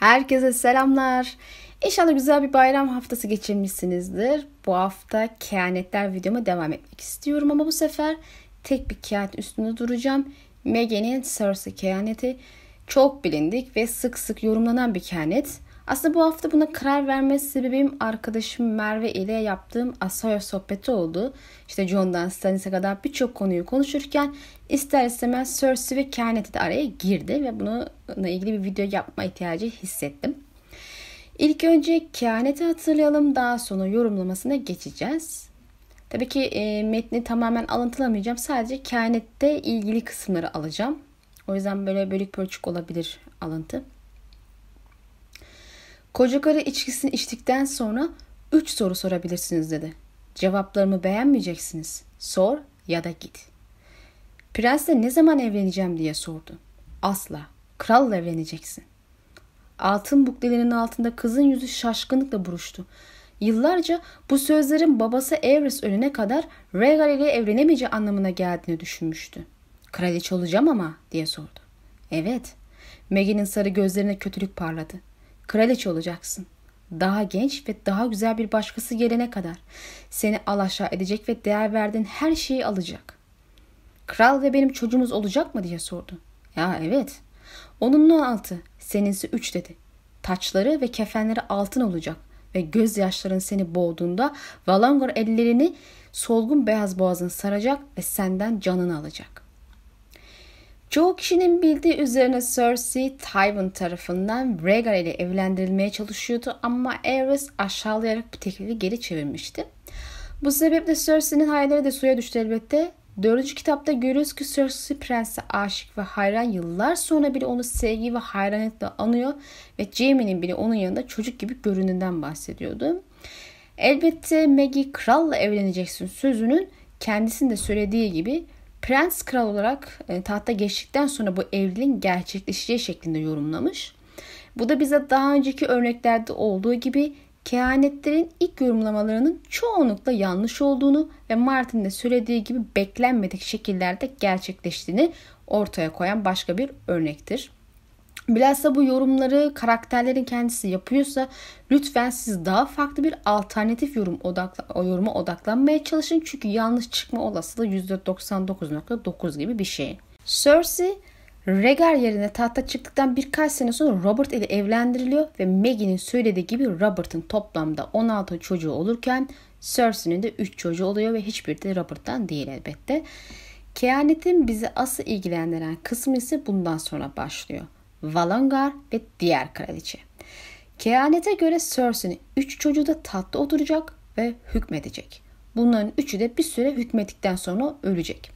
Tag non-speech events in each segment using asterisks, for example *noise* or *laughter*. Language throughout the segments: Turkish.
Herkese selamlar. İnşallah güzel bir bayram haftası geçirmişsinizdir. Bu hafta kehanetler videoma devam etmek istiyorum ama bu sefer tek bir kehanet üstünde duracağım. Megan'in Cersei kehaneti çok bilindik ve sık sık yorumlanan bir kehanet. Aslında bu hafta buna karar verme sebebim arkadaşım Merve ile yaptığım Asayo sohbeti oldu. İşte John'dan Stannis'e kadar birçok konuyu konuşurken ister istemez Cersei ve kehaneti de araya girdi ve bununla ilgili bir video yapma ihtiyacı hissettim. İlk önce kehaneti hatırlayalım daha sonra yorumlamasına geçeceğiz. Tabii ki e, metni tamamen alıntılamayacağım. Sadece kehanette ilgili kısımları alacağım. O yüzden böyle bölük pörçük olabilir alıntı. Koca karı içkisini içtikten sonra üç soru sorabilirsiniz dedi. Cevaplarımı beğenmeyeceksiniz. Sor ya da git. Prensle ne zaman evleneceğim diye sordu. Asla. Kralla evleneceksin. Altın buklelerinin altında kızın yüzü şaşkınlıkla buruştu. Yıllarca bu sözlerin babası Everest ölene kadar Rhaegar ile evlenemeyeceği anlamına geldiğini düşünmüştü. Kraliçe olacağım ama diye sordu. Evet. Maggie'nin sarı gözlerine kötülük parladı. Kraliçe olacaksın. Daha genç ve daha güzel bir başkası gelene kadar seni alaşağı edecek ve değer verdiğin her şeyi alacak. Kral ve benim çocuğumuz olacak mı diye sordu. Ya evet. Onunla altı, seninsi üç dedi. Taçları ve kefenleri altın olacak ve gözyaşların seni boğduğunda Valangor ellerini solgun beyaz boğazını saracak ve senden canını alacak. Çoğu kişinin bildiği üzerine Cersei Tywin tarafından Rhaegar ile evlendirilmeye çalışıyordu ama Aerys aşağılayarak bu teklifi geri çevirmişti. Bu sebeple Cersei'nin hayalleri de suya düştü elbette. Dördüncü kitapta görüyoruz ki Cersei prense aşık ve hayran yıllar sonra bile onu sevgi ve hayranlıkla anıyor ve Jaime'nin bile onun yanında çocuk gibi görününden bahsediyordu. Elbette Maggie kralla evleneceksin sözünün kendisinin de söylediği gibi Prens kral olarak e, tahta geçtikten sonra bu evliliğin gerçekleşeceği şeklinde yorumlamış. Bu da bize daha önceki örneklerde olduğu gibi kehanetlerin ilk yorumlamalarının çoğunlukla yanlış olduğunu ve Martin de söylediği gibi beklenmedik şekillerde gerçekleştiğini ortaya koyan başka bir örnektir. Bilhassa bu yorumları karakterlerin kendisi yapıyorsa lütfen siz daha farklı bir alternatif yorum odakla, o yoruma odaklanmaya çalışın. Çünkü yanlış çıkma olasılığı %99.9 gibi bir şey. Cersei Rhaegar yerine tahta çıktıktan birkaç sene sonra Robert ile evlendiriliyor ve Maggie'nin söylediği gibi Robert'ın toplamda 16 çocuğu olurken Cersei'nin de 3 çocuğu oluyor ve hiçbiri de Robert'tan değil elbette. Kehanetin bizi asıl ilgilendiren kısmı ise bundan sonra başlıyor. Valongar ve diğer kraliçe. Kehanete göre Cersei'nin üç çocuğu da tahtta oturacak ve hükmedecek. Bunların üçü de bir süre hükmettikten sonra ölecek.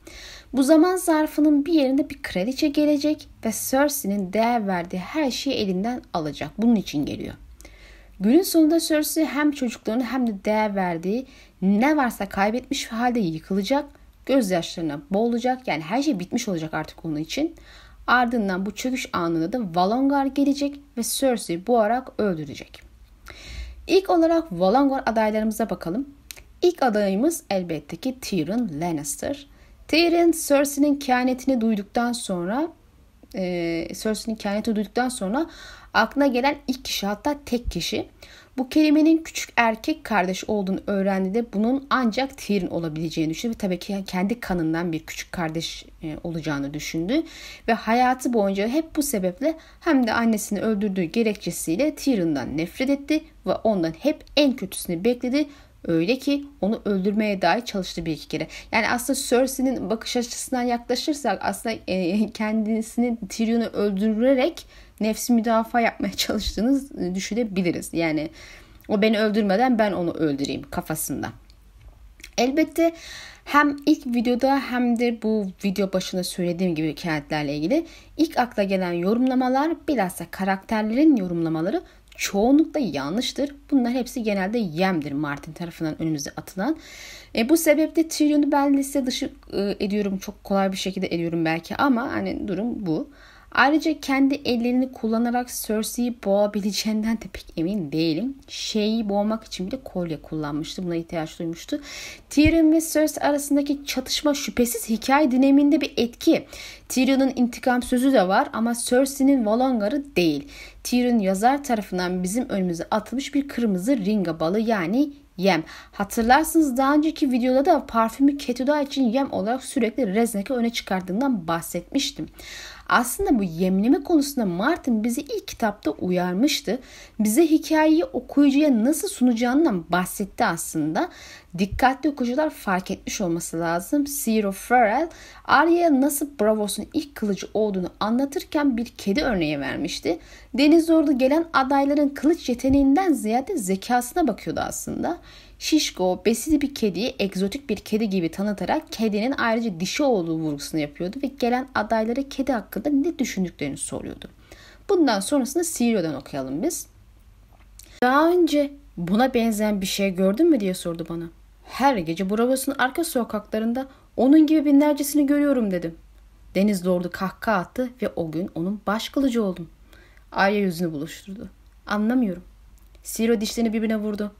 Bu zaman zarfının bir yerinde bir kraliçe gelecek ve Cersei'nin değer verdiği her şeyi elinden alacak. Bunun için geliyor. Günün sonunda Cersei hem çocuklarını hem de değer verdiği ne varsa kaybetmiş halde yıkılacak, gözyaşlarına boğulacak. Yani her şey bitmiş olacak artık onun için. Ardından bu çöküş anında da Valongar gelecek ve Cersei boğarak öldürecek. İlk olarak Valongar adaylarımıza bakalım. İlk adayımız elbette ki Tyrion Lannister. Tyrion Cersei'nin kehanetini duyduktan sonra e, Cersei'nin kehaneti duyduktan sonra aklına gelen ilk kişi hatta tek kişi bu kelimenin küçük erkek kardeş olduğunu öğrendi de bunun ancak Tyrion olabileceğini düşündü ve tabii ki kendi kanından bir küçük kardeş e, olacağını düşündü ve hayatı boyunca hep bu sebeple hem de annesini öldürdüğü gerekçesiyle Tyrion'dan nefret etti ve ondan hep en kötüsünü bekledi. Öyle ki onu öldürmeye dahi çalıştı bir iki kere. Yani aslında Cersei'nin bakış açısından yaklaşırsak aslında e, kendisini Tyrion'u öldürerek nefsi müdafaa yapmaya çalıştığını düşünebiliriz. Yani o beni öldürmeden ben onu öldüreyim kafasında. Elbette hem ilk videoda hem de bu video başında söylediğim gibi kenetlerle ilgili ilk akla gelen yorumlamalar bilhassa karakterlerin yorumlamaları çoğunlukla yanlıştır. Bunlar hepsi genelde yemdir Martin tarafından önümüze atılan. E, bu sebeple Tyrion'u ben liste dışı e, ediyorum. Çok kolay bir şekilde ediyorum belki ama hani durum bu. Ayrıca kendi ellerini kullanarak Cersei'yi boğabileceğinden de pek emin değilim. Şeyi boğmak için bile kolye kullanmıştı. Buna ihtiyaç duymuştu. Tyrion ve Cersei arasındaki çatışma şüphesiz hikaye dinaminde bir etki. Tyrion'un intikam sözü de var ama Cersei'nin Valongar'ı değil. Tyrion yazar tarafından bizim önümüze atılmış bir kırmızı ringa balı yani yem. Hatırlarsınız daha önceki videoda da parfümü Ketuda için yem olarak sürekli Reznek'i öne çıkardığından bahsetmiştim. Aslında bu yemleme konusunda Martin bizi ilk kitapta uyarmıştı. Bize hikayeyi okuyucuya nasıl sunacağından bahsetti aslında. Dikkatli okuyucular fark etmiş olması lazım. Zero Farrell Arya'ya nasıl Bravos'un ilk kılıcı olduğunu anlatırken bir kedi örneği vermişti. Deniz Ordu gelen adayların kılıç yeteneğinden ziyade zekasına bakıyordu aslında. Şişko, besili bir kediyi egzotik bir kedi gibi tanıtarak kedinin ayrıca dişi olduğu vurgusunu yapıyordu ve gelen adaylara kedi hakkında ne düşündüklerini soruyordu. Bundan sonrasında Sirio'dan okuyalım biz. Daha önce buna benzeyen bir şey gördün mü diye sordu bana. Her gece Bravos'un arka sokaklarında onun gibi binlercesini görüyorum dedim. Deniz Lord'u kahkaha attı ve o gün onun baş kılıcı oldum. Arya yüzünü buluşturdu. Anlamıyorum. Siro dişlerini birbirine vurdu.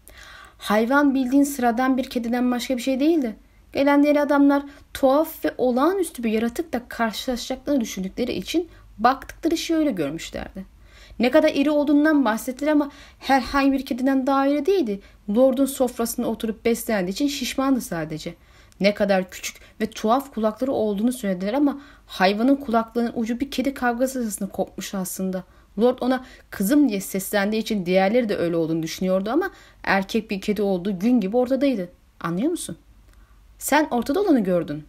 Hayvan bildiğin sıradan bir kediden başka bir şey değildi. Gelen diğer adamlar tuhaf ve olağanüstü bir yaratıkla karşılaşacaklarını düşündükleri için baktıkları şeyi öyle görmüşlerdi. Ne kadar iri olduğundan bahsettiler ama herhangi bir kediden daha iri değildi. Lord'un sofrasında oturup beslendiği için şişmandı sadece. Ne kadar küçük ve tuhaf kulakları olduğunu söylediler ama hayvanın kulaklarının ucu bir kedi kavgası sırasında kopmuş aslında. Lord ona kızım diye seslendiği için diğerleri de öyle olduğunu düşünüyordu ama erkek bir kedi olduğu gün gibi ortadaydı. Anlıyor musun? Sen ortada olanı gördün.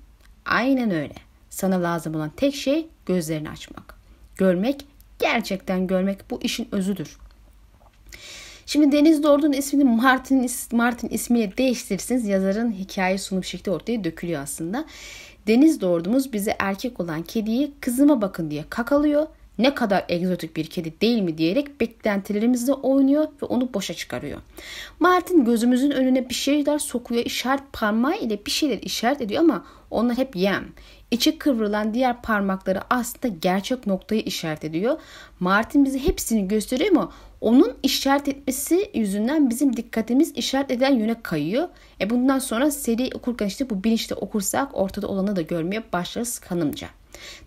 Aynen öyle. Sana lazım olan tek şey gözlerini açmak. Görmek, gerçekten görmek bu işin özüdür. Şimdi Deniz Lord'un ismini Martin, Martin ismiyle değiştirirseniz yazarın hikaye sunum şekli ortaya dökülüyor aslında. Deniz Lord'umuz bize erkek olan kediyi kızıma bakın diye kakalıyor ne kadar egzotik bir kedi değil mi diyerek beklentilerimizle oynuyor ve onu boşa çıkarıyor. Martin gözümüzün önüne bir şeyler sokuyor, işaret parmağı ile bir şeyler işaret ediyor ama onlar hep yem. İçi kıvrılan diğer parmakları aslında gerçek noktayı işaret ediyor. Martin bize hepsini gösteriyor ama onun işaret etmesi yüzünden bizim dikkatimiz işaret edilen yöne kayıyor. E bundan sonra seri okurken işte bu bilinçle okursak ortada olanı da görmeye başlarız kanımca.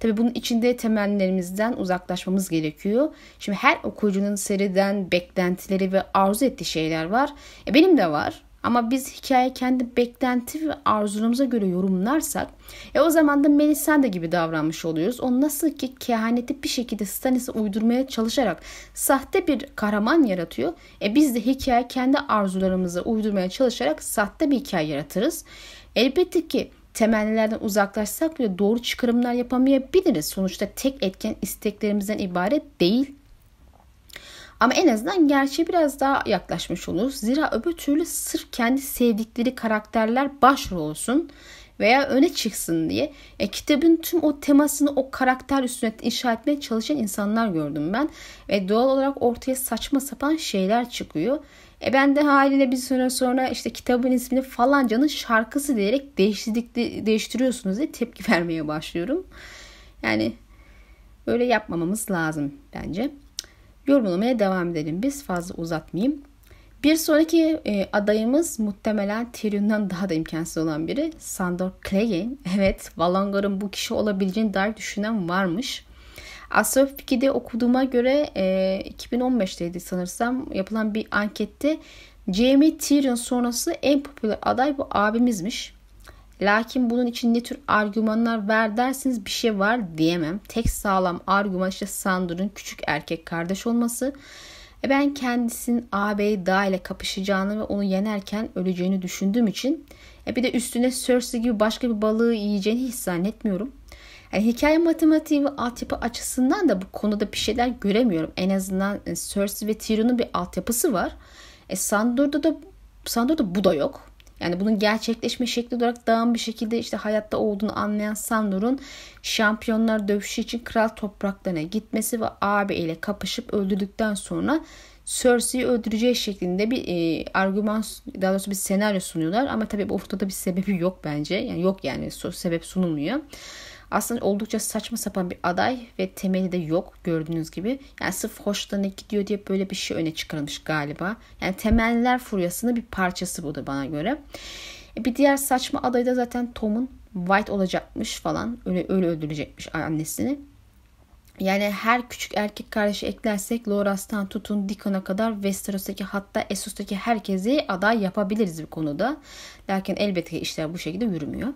Tabi bunun içinde temellerimizden uzaklaşmamız gerekiyor. Şimdi her okuyucunun seriden beklentileri ve arzu ettiği şeyler var. E benim de var. Ama biz hikaye kendi beklenti ve arzularımıza göre yorumlarsak e o zaman da Melisande gibi davranmış oluyoruz. O nasıl ki kehaneti bir şekilde Stannis'e uydurmaya çalışarak sahte bir kahraman yaratıyor. E biz de hikaye kendi arzularımıza uydurmaya çalışarak sahte bir hikaye yaratırız. Elbette ki temennilerden uzaklaşsak bile doğru çıkarımlar yapamayabiliriz. Sonuçta tek etken isteklerimizden ibaret değil. Ama en azından gerçeğe biraz daha yaklaşmış oluruz. Zira öbür türlü sırf kendi sevdikleri karakterler başrol olsun veya öne çıksın diye e, kitabın tüm o temasını o karakter üstüne inşa etmeye çalışan insanlar gördüm ben. Ve doğal olarak ortaya saçma sapan şeyler çıkıyor. E ben de haliyle bir süre sonra işte kitabın ismini falancanın şarkısı diyerek değiştirdik, değiştiriyorsunuz diye tepki *laughs* vermeye başlıyorum. Yani öyle yapmamamız lazım bence. Yorumlamaya devam edelim biz fazla uzatmayayım. Bir sonraki e, adayımız muhtemelen Tyrion'dan daha da imkansız olan biri. Sandor Clegane. *laughs* Evet Valongar'ın bu kişi olabileceğini dair düşünen varmış. Astrofiki'de okuduğuma göre e, 2015'teydi sanırsam yapılan bir ankette Jamie Tyrion sonrası en popüler aday bu abimizmiş. Lakin bunun için ne tür argümanlar ver dersiniz bir şey var diyemem. Tek sağlam argüman işte Sandor'un küçük erkek kardeş olması. E ben kendisinin ağabey dağ ile kapışacağını ve onu yenerken öleceğini düşündüğüm için e bir de üstüne Cersei gibi başka bir balığı yiyeceğini hiç zannetmiyorum. Yani hikaye matematiği ve altyapı açısından da bu konuda bir şeyler göremiyorum. En azından e, Cersei ve Tyrion'un bir altyapısı var. E Sandor'da da Sandor'da bu da yok. Yani bunun gerçekleşme şekli olarak dağın bir şekilde işte hayatta olduğunu anlayan Sandor'un şampiyonlar dövüşü için kral topraklarına gitmesi ve abi ile kapışıp öldürdükten sonra Cersei'yi öldüreceği şeklinde bir e, argüman daha doğrusu bir senaryo sunuyorlar ama tabii bu ortada bir sebebi yok bence. Yani yok yani sebep sunulmuyor. Aslında oldukça saçma sapan bir aday ve temeli de yok gördüğünüz gibi. Yani sırf hoşlarına gidiyor diye böyle bir şey öne çıkarılmış galiba. Yani temeller furyasının bir parçası bu da bana göre. E, bir diğer saçma aday da zaten Tom'un White olacakmış falan. Öyle öyle öldürecekmiş annesini. Yani her küçük erkek kardeşi eklersek Loras'tan tutun Dickon'a kadar Westeros'taki hatta Essos'taki herkesi aday yapabiliriz bir konuda. Lakin elbette işler bu şekilde yürümüyor.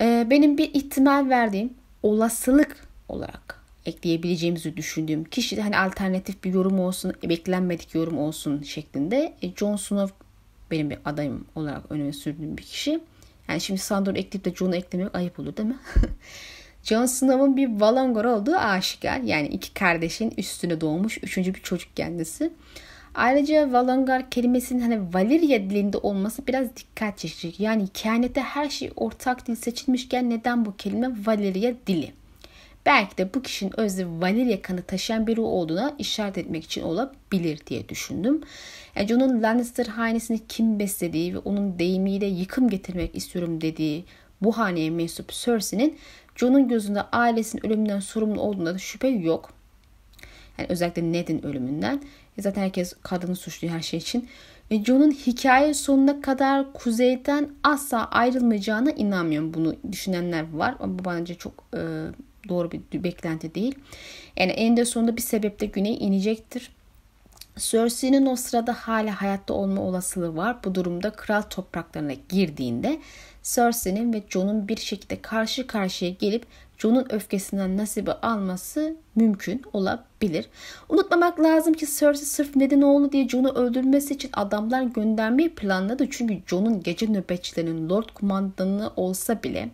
Ee, benim bir ihtimal verdiğim olasılık olarak ekleyebileceğimizi düşündüğüm kişi hani alternatif bir yorum olsun, beklenmedik yorum olsun şeklinde e, Jon Snow benim bir adayım olarak öne sürdüğüm bir kişi. Yani şimdi Sandor'u ekleyip de Jon'u eklemek ayıp olur değil mi? *laughs* Jon Snow'un bir Valongor olduğu aşikar. Yani iki kardeşin üstüne doğmuş üçüncü bir çocuk kendisi. Ayrıca Valongar kelimesinin hani Valyria dilinde olması biraz dikkat çekici. Yani kehanette her şey ortak dil seçilmişken neden bu kelime Valyria dili? Belki de bu kişinin özde Valyria kanı taşıyan biri olduğuna işaret etmek için olabilir diye düşündüm. Yani Jon'un Lannister hanesini kim beslediği ve onun deyimiyle yıkım getirmek istiyorum dediği bu haneye mensup Cersei'nin Jon'un gözünde ailesinin ölümünden sorumlu olduğunda da şüphe yok. Yani özellikle Ned'in ölümünden. E zaten herkes kadını suçluyor her şey için. Ve Jon'un hikaye sonuna kadar kuzeyden asla ayrılmayacağına inanmıyorum. Bunu düşünenler var ama bu bence çok e, doğru bir beklenti değil. Yani eninde sonunda bir sebeple güney inecektir. Cersei'nin o sırada hala hayatta olma olasılığı var. Bu durumda kral topraklarına girdiğinde Cersei'nin ve Jon'un bir şekilde karşı karşıya gelip Jon'un öfkesinden nasibi alması mümkün olabilir. Unutmamak lazım ki Cersei sırf neden oğlu diye Jon'u öldürmesi için adamlar göndermeyi planladı. Çünkü Jon'un gece nöbetçilerinin Lord kumandanı olsa bile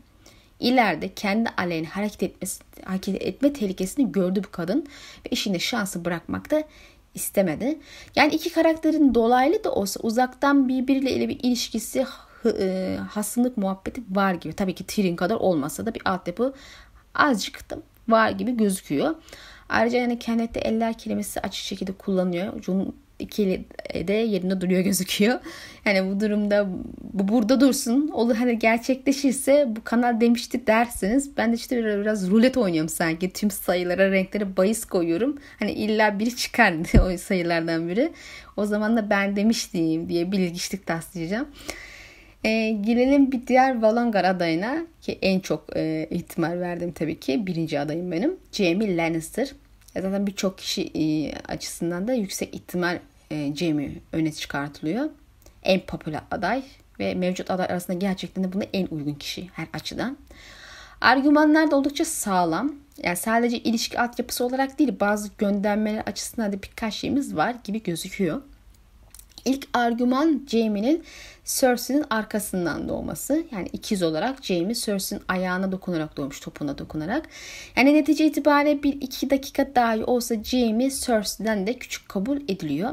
ileride kendi aleyhine hareket, etmesi, hareket etme tehlikesini gördü bu kadın ve işinde şansı bırakmakta istemedi. Yani iki karakterin dolaylı da olsa uzaktan birbiriyle bir ilişkisi e, hasımlık muhabbeti var gibi. Tabii ki Tyrion kadar olmasa da bir altyapı azıcık da var gibi gözüküyor. Ayrıca yani Kenneth'te eller kelimesi açık şekilde kullanıyor. Jon ikili de yerinde duruyor gözüküyor. Yani bu durumda bu burada dursun. Olur hani gerçekleşirse bu kanal demişti dersiniz. Ben de işte biraz, biraz rulet oynuyorum sanki. Tüm sayılara, renklere bahis koyuyorum. Hani illa biri çıkardı *laughs* o sayılardan biri. O zaman da ben demiştim diye bilgiçlik taslayacağım. E, gelelim bir diğer Valongar adayına ki en çok e, ihtimal verdim tabii ki. Birinci adayım benim. Jaime Lannister. E, zaten birçok kişi e, açısından da yüksek ihtimal e, Jaime öne çıkartılıyor. En popüler aday ve mevcut aday arasında gerçekten de buna en uygun kişi her açıdan. Argümanlar da oldukça sağlam. Yani sadece ilişki altyapısı olarak değil bazı göndermeler açısından da birkaç şeyimiz var gibi gözüküyor. İlk argüman Jaime'nin Cersei'nin arkasından doğması. Yani ikiz olarak Jaime Cersei'nin ayağına dokunarak doğmuş, topuna dokunarak. Yani netice itibariyle bir iki dakika dahi olsa Jaime Cersei'den de küçük kabul ediliyor.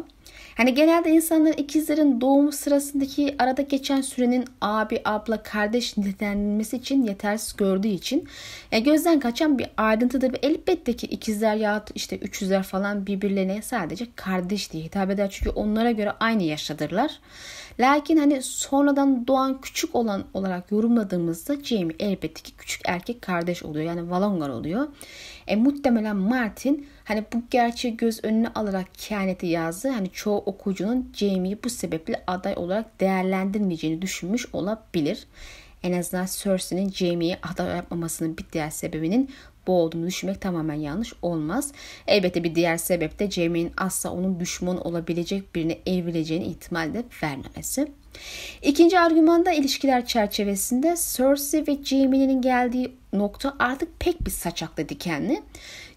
Hani genelde insanlar ikizlerin doğumu sırasındaki arada geçen sürenin abi, abla, kardeş nitelendirilmesi için yetersiz gördüğü için yani gözden kaçan bir ayrıntıdır ve elbette ki ikizler ya işte üçüzler falan birbirlerine sadece kardeş diye hitap eder. Çünkü onlara göre aynı yaşadırlar. Lakin hani sonradan doğan küçük olan olarak yorumladığımızda Jamie elbette ki küçük erkek kardeş oluyor. Yani Valongar oluyor. E, muhtemelen Martin hani bu gerçeği göz önüne alarak kehaneti yazdı. Hani çoğu okuyucunun Jamie'yi bu sebeple aday olarak değerlendirmeyeceğini düşünmüş olabilir. En azından Cersei'nin Jamie'yi aday yapmamasının bir diğer sebebinin bu olduğunu düşünmek tamamen yanlış olmaz. Elbette bir diğer sebep de Jamie'nin asla onun düşman olabilecek birine evrileceğini ihtimal de vermemesi. İkinci argüman da ilişkiler çerçevesinde Cersei ve Jaime'nin geldiği nokta artık pek bir saçaklı dikenli.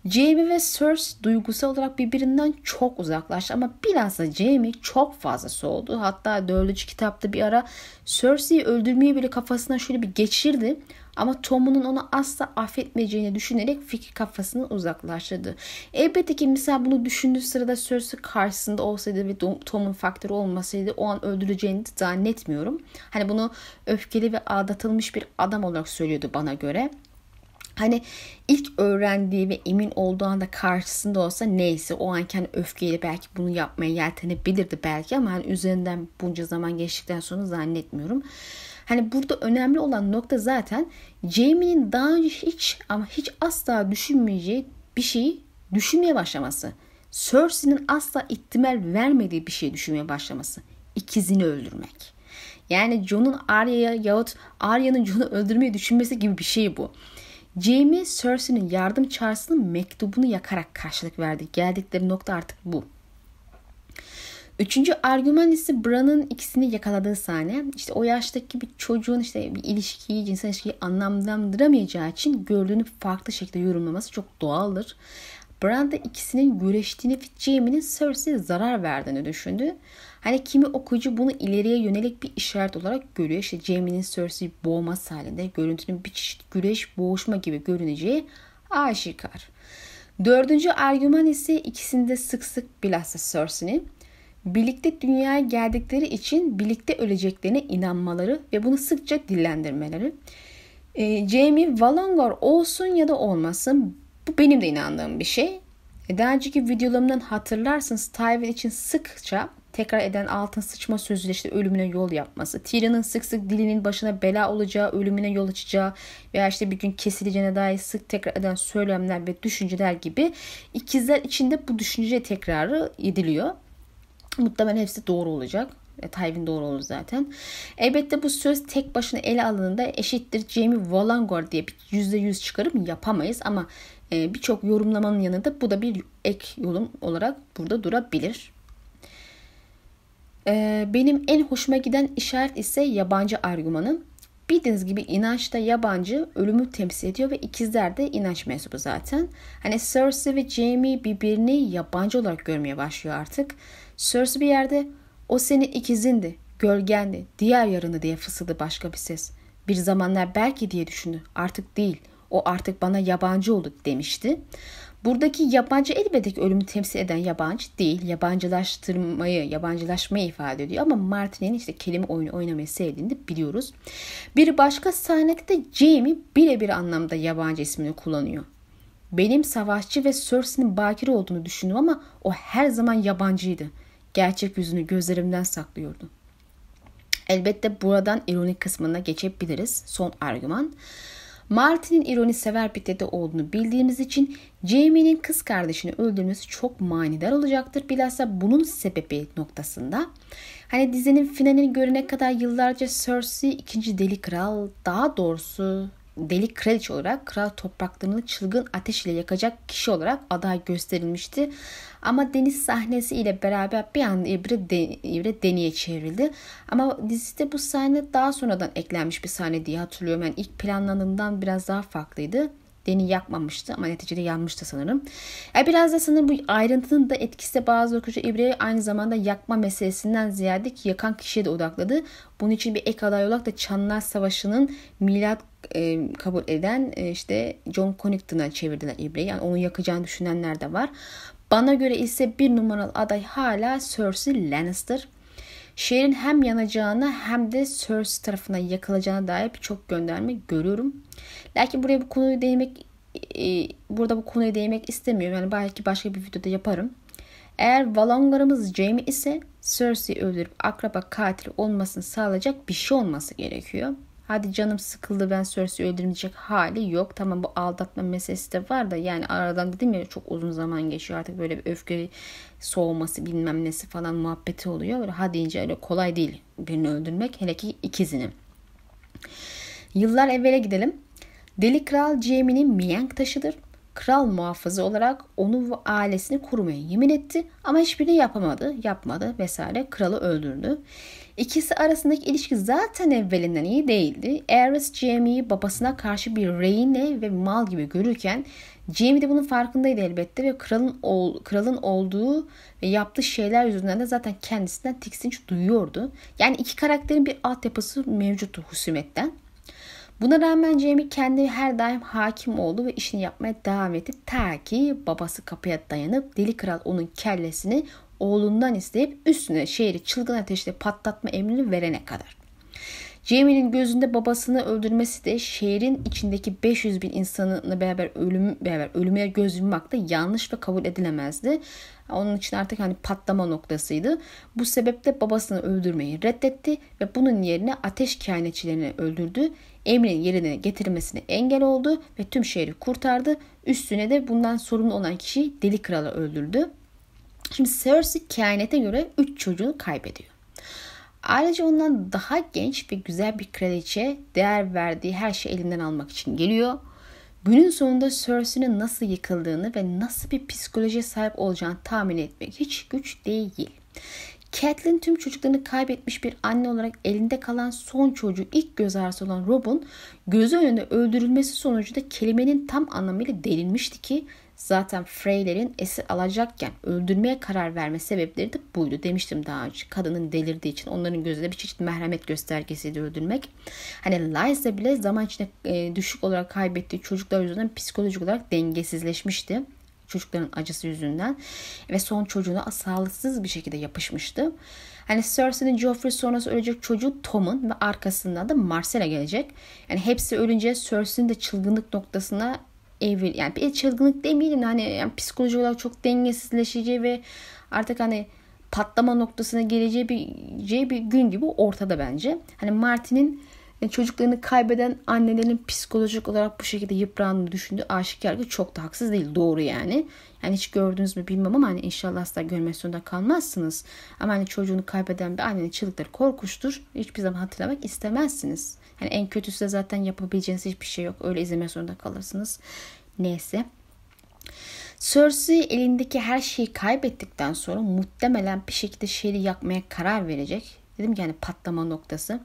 Jamie ve Cersei duygusal olarak birbirinden çok uzaklaştı ama bilhassa Jamie çok fazla soğudu. Hatta dördüncü kitapta bir ara Cersei'yi öldürmeyi bile kafasına şöyle bir geçirdi. Ama Tom'un onu asla affetmeyeceğini düşünerek fikir kafasını uzaklaştırdı. Elbette ki mesela bunu düşündüğü sırada Cersei karşısında olsaydı ve Tom'un faktörü olmasaydı o an öldüreceğini zannetmiyorum. Hani bunu öfkeli ve aldatılmış bir adam olarak söylüyordu bana göre. Hani ilk öğrendiği ve emin olduğu anda karşısında olsa neyse o anken hani öfkeyle belki bunu yapmaya yeltenebilirdi belki ama hani üzerinden bunca zaman geçtikten sonra zannetmiyorum. Hani burada önemli olan nokta zaten Jamie'nin daha önce hiç ama hiç asla düşünmeyeceği bir şeyi düşünmeye başlaması. Cersei'nin asla ihtimal vermediği bir şey düşünmeye başlaması. İkizini öldürmek. Yani Jon'un Arya'ya yahut Arya'nın Jon'u öldürmeyi düşünmesi gibi bir şey bu. Jaime Cersei'nin yardım çağrısının mektubunu yakarak karşılık verdi. Geldikleri nokta artık bu. Üçüncü argüman ise Bran'ın ikisini yakaladığı sahne. İşte o yaştaki bir çocuğun işte bir ilişkiyi, cinsel ilişkiyi anlamlandıramayacağı için gördüğünü farklı şekilde yorumlaması çok doğaldır. Bran da ikisinin güreştiğini ve Jaime'nin Cersei'ye zarar verdiğini düşündü. Hani kimi okuyucu bunu ileriye yönelik bir işaret olarak görüyor. İşte Jaime'nin Cersei'yi boğması halinde görüntünün bir çeşit güreş boğuşma gibi görüneceği aşikar. Dördüncü argüman ise ikisinde sık sık bilhassa Cersei'nin birlikte dünyaya geldikleri için birlikte öleceklerine inanmaları ve bunu sıkça dillendirmeleri. E, Jamie Valongor olsun ya da olmasın bu benim de inandığım bir şey. E, daha önceki videolarımdan hatırlarsınız Tywin için sıkça tekrar eden altın sıçma sözüyle işte ölümüne yol yapması. Tyrion'un sık sık dilinin başına bela olacağı, ölümüne yol açacağı veya işte bir gün kesileceğine dair sık tekrar eden söylemler ve düşünceler gibi ikizler içinde bu düşünce tekrarı ediliyor. Muhtemelen hepsi doğru olacak. E, Tywin doğru olur zaten. Elbette bu söz tek başına ele alındığında eşittir Jamie Valangor diye bir %100 çıkarım yapamayız ama e, birçok yorumlamanın yanında bu da bir ek yorum olarak burada durabilir. E, benim en hoşuma giden işaret ise yabancı argümanı. Bildiğiniz gibi inançta yabancı ölümü temsil ediyor ve ikizler de inanç mensubu zaten. Hani Cersei ve Jaime birbirini yabancı olarak görmeye başlıyor artık. Cersei bir yerde o senin ikizindi, gölgendi, diğer yarını diye fısıldı başka bir ses. Bir zamanlar belki diye düşündü. Artık değil. O artık bana yabancı oldu demişti. Buradaki yabancı elbette ki ölümü temsil eden yabancı değil. Yabancılaştırmayı, yabancılaşmayı ifade ediyor. Ama Martin'in işte kelime oyunu oynamayı sevdiğini de biliyoruz. Bir başka sahnede de Jamie birebir anlamda yabancı ismini kullanıyor. Benim savaşçı ve Cersei'nin bakire olduğunu düşündüm ama o her zaman yabancıydı. Gerçek yüzünü gözlerimden saklıyordu. Elbette buradan ironik kısmına geçebiliriz. Son argüman. Martin'in ironi sever bir olduğunu bildiğimiz için Jamie'nin kız kardeşini öldürmesi çok manidar olacaktır. Bilhassa bunun sebebi noktasında. Hani dizinin finalini görene kadar yıllarca Cersei ikinci deli kral daha doğrusu deli kraliçe olarak kral topraklarını çılgın ateş ile yakacak kişi olarak aday gösterilmişti. Ama deniz sahnesi ile beraber bir anda ibre, de, ibre deniye çevrildi. Ama dizide bu sahne daha sonradan eklenmiş bir sahne diye hatırlıyorum. Yani ilk planlananından biraz daha farklıydı. Deni yakmamıştı ama neticede yanmıştı sanırım. Yani biraz da sanırım bu ayrıntının da etkisi bazı okuyucu İbre'yi aynı zamanda yakma meselesinden ziyade ki yakan kişiye de odakladı. Bunun için bir ek aday olarak da Çanlar Savaşı'nın milat e, kabul eden e, işte John Connington'a çevirdiler İbre'yi. Yani onu yakacağını düşünenler de var. Bana göre ise bir numaralı aday hala Cersei Lannister. Şehrin hem yanacağını hem de Cersei tarafına yakılacağına dair birçok gönderme görüyorum. Lakin buraya bu konuyu değinmek e, burada bu konuya değinmek istemiyorum. Yani belki başka bir videoda yaparım. Eğer Valongar'ımız Jaime ise Cersei'yi öldürüp akraba katil olmasını sağlayacak bir şey olması gerekiyor. Hadi canım sıkıldı ben Cersei'yi öldürmeyecek hali yok. Tamam bu aldatma meselesi de var da yani aradan dedim ya çok uzun zaman geçiyor. Artık böyle bir öfke soğuması bilmem nesi falan muhabbeti oluyor. Böyle ha deyince öyle kolay değil birini öldürmek. Hele ki ikizini. Yıllar evvele gidelim. Deli Kral Jaime'nin miyank taşıdır. Kral muhafızı olarak onu ve ailesini korumaya yemin etti ama hiçbirini yapamadı, yapmadı vesaire. Kralı öldürdü. İkisi arasındaki ilişki zaten evvelinden iyi değildi. Aerys Jaime'yi babasına karşı bir reyne ve mal gibi görürken Jaime de bunun farkındaydı elbette ve kralın ol, kralın olduğu ve yaptığı şeyler yüzünden de zaten kendisinden tiksinç duyuyordu. Yani iki karakterin bir altyapısı mevcuttu husumetten. Buna rağmen Jamie kendi her daim hakim oldu ve işini yapmaya devam etti. Ta ki babası kapıya dayanıp deli kral onun kellesini oğlundan isteyip üstüne şehri çılgın ateşle patlatma emrini verene kadar. Jamie'nin gözünde babasını öldürmesi de şehrin içindeki 500 bin insanla beraber ölüm beraber ölüme göz yummak da yanlış ve kabul edilemezdi. Onun için artık hani patlama noktasıydı. Bu sebeple babasını öldürmeyi reddetti ve bunun yerine ateş kehanetçilerini öldürdü. Emrin yerine getirmesine engel oldu ve tüm şehri kurtardı. Üstüne de bundan sorumlu olan kişi Deli Kral'ı öldürdü. Şimdi Cersei kehanete göre 3 çocuğunu kaybediyor. Ayrıca ondan daha genç ve güzel bir kraliçe değer verdiği her şeyi elinden almak için geliyor. Günün sonunda Cersei'nin nasıl yıkıldığını ve nasıl bir psikolojiye sahip olacağını tahmin etmek hiç güç değil. Catelyn tüm çocuklarını kaybetmiş bir anne olarak elinde kalan son çocuğu ilk göz ağrısı olan Rob'un gözü önünde öldürülmesi sonucu da kelimenin tam anlamıyla delinmişti ki Zaten Freyler'in esir alacakken öldürmeye karar verme sebepleri de buydu. Demiştim daha önce. Kadının delirdiği için onların gözünde bir çeşit merhamet göstergesiydi öldürmek. Hani Lysa bile zaman içinde e, düşük olarak kaybettiği çocuklar yüzünden psikolojik olarak dengesizleşmişti çocukların acısı yüzünden ve son çocuğuna sağlıksız bir şekilde yapışmıştı. Hani Cersei'nin Joffrey sonrası ölecek çocuğu Tom'un ve arkasından da Marcella gelecek. Yani hepsi ölünce Cersei'nin de çılgınlık noktasına evil yani bir çılgınlık demeyelim hani yani psikoloji olarak çok dengesizleşeceği ve artık hani patlama noktasına geleceği bir, bir gün gibi ortada bence. Hani Martin'in yani çocuklarını kaybeden annelerin psikolojik olarak bu şekilde yıprandığını düşündüğü aşikar ki çok da haksız değil. Doğru yani. Yani hiç gördünüz mü bilmem ama hani inşallah asla görmek zorunda kalmazsınız. Ama hani çocuğunu kaybeden bir annenin çığlıkları korkuştur. Hiçbir zaman hatırlamak istemezsiniz. Yani en kötüsü de zaten yapabileceğiniz hiçbir şey yok. Öyle izlemek zorunda kalırsınız. Neyse. Cersei elindeki her şeyi kaybettikten sonra muhtemelen bir şekilde şehri yakmaya karar verecek. Dedim ki yani patlama noktası.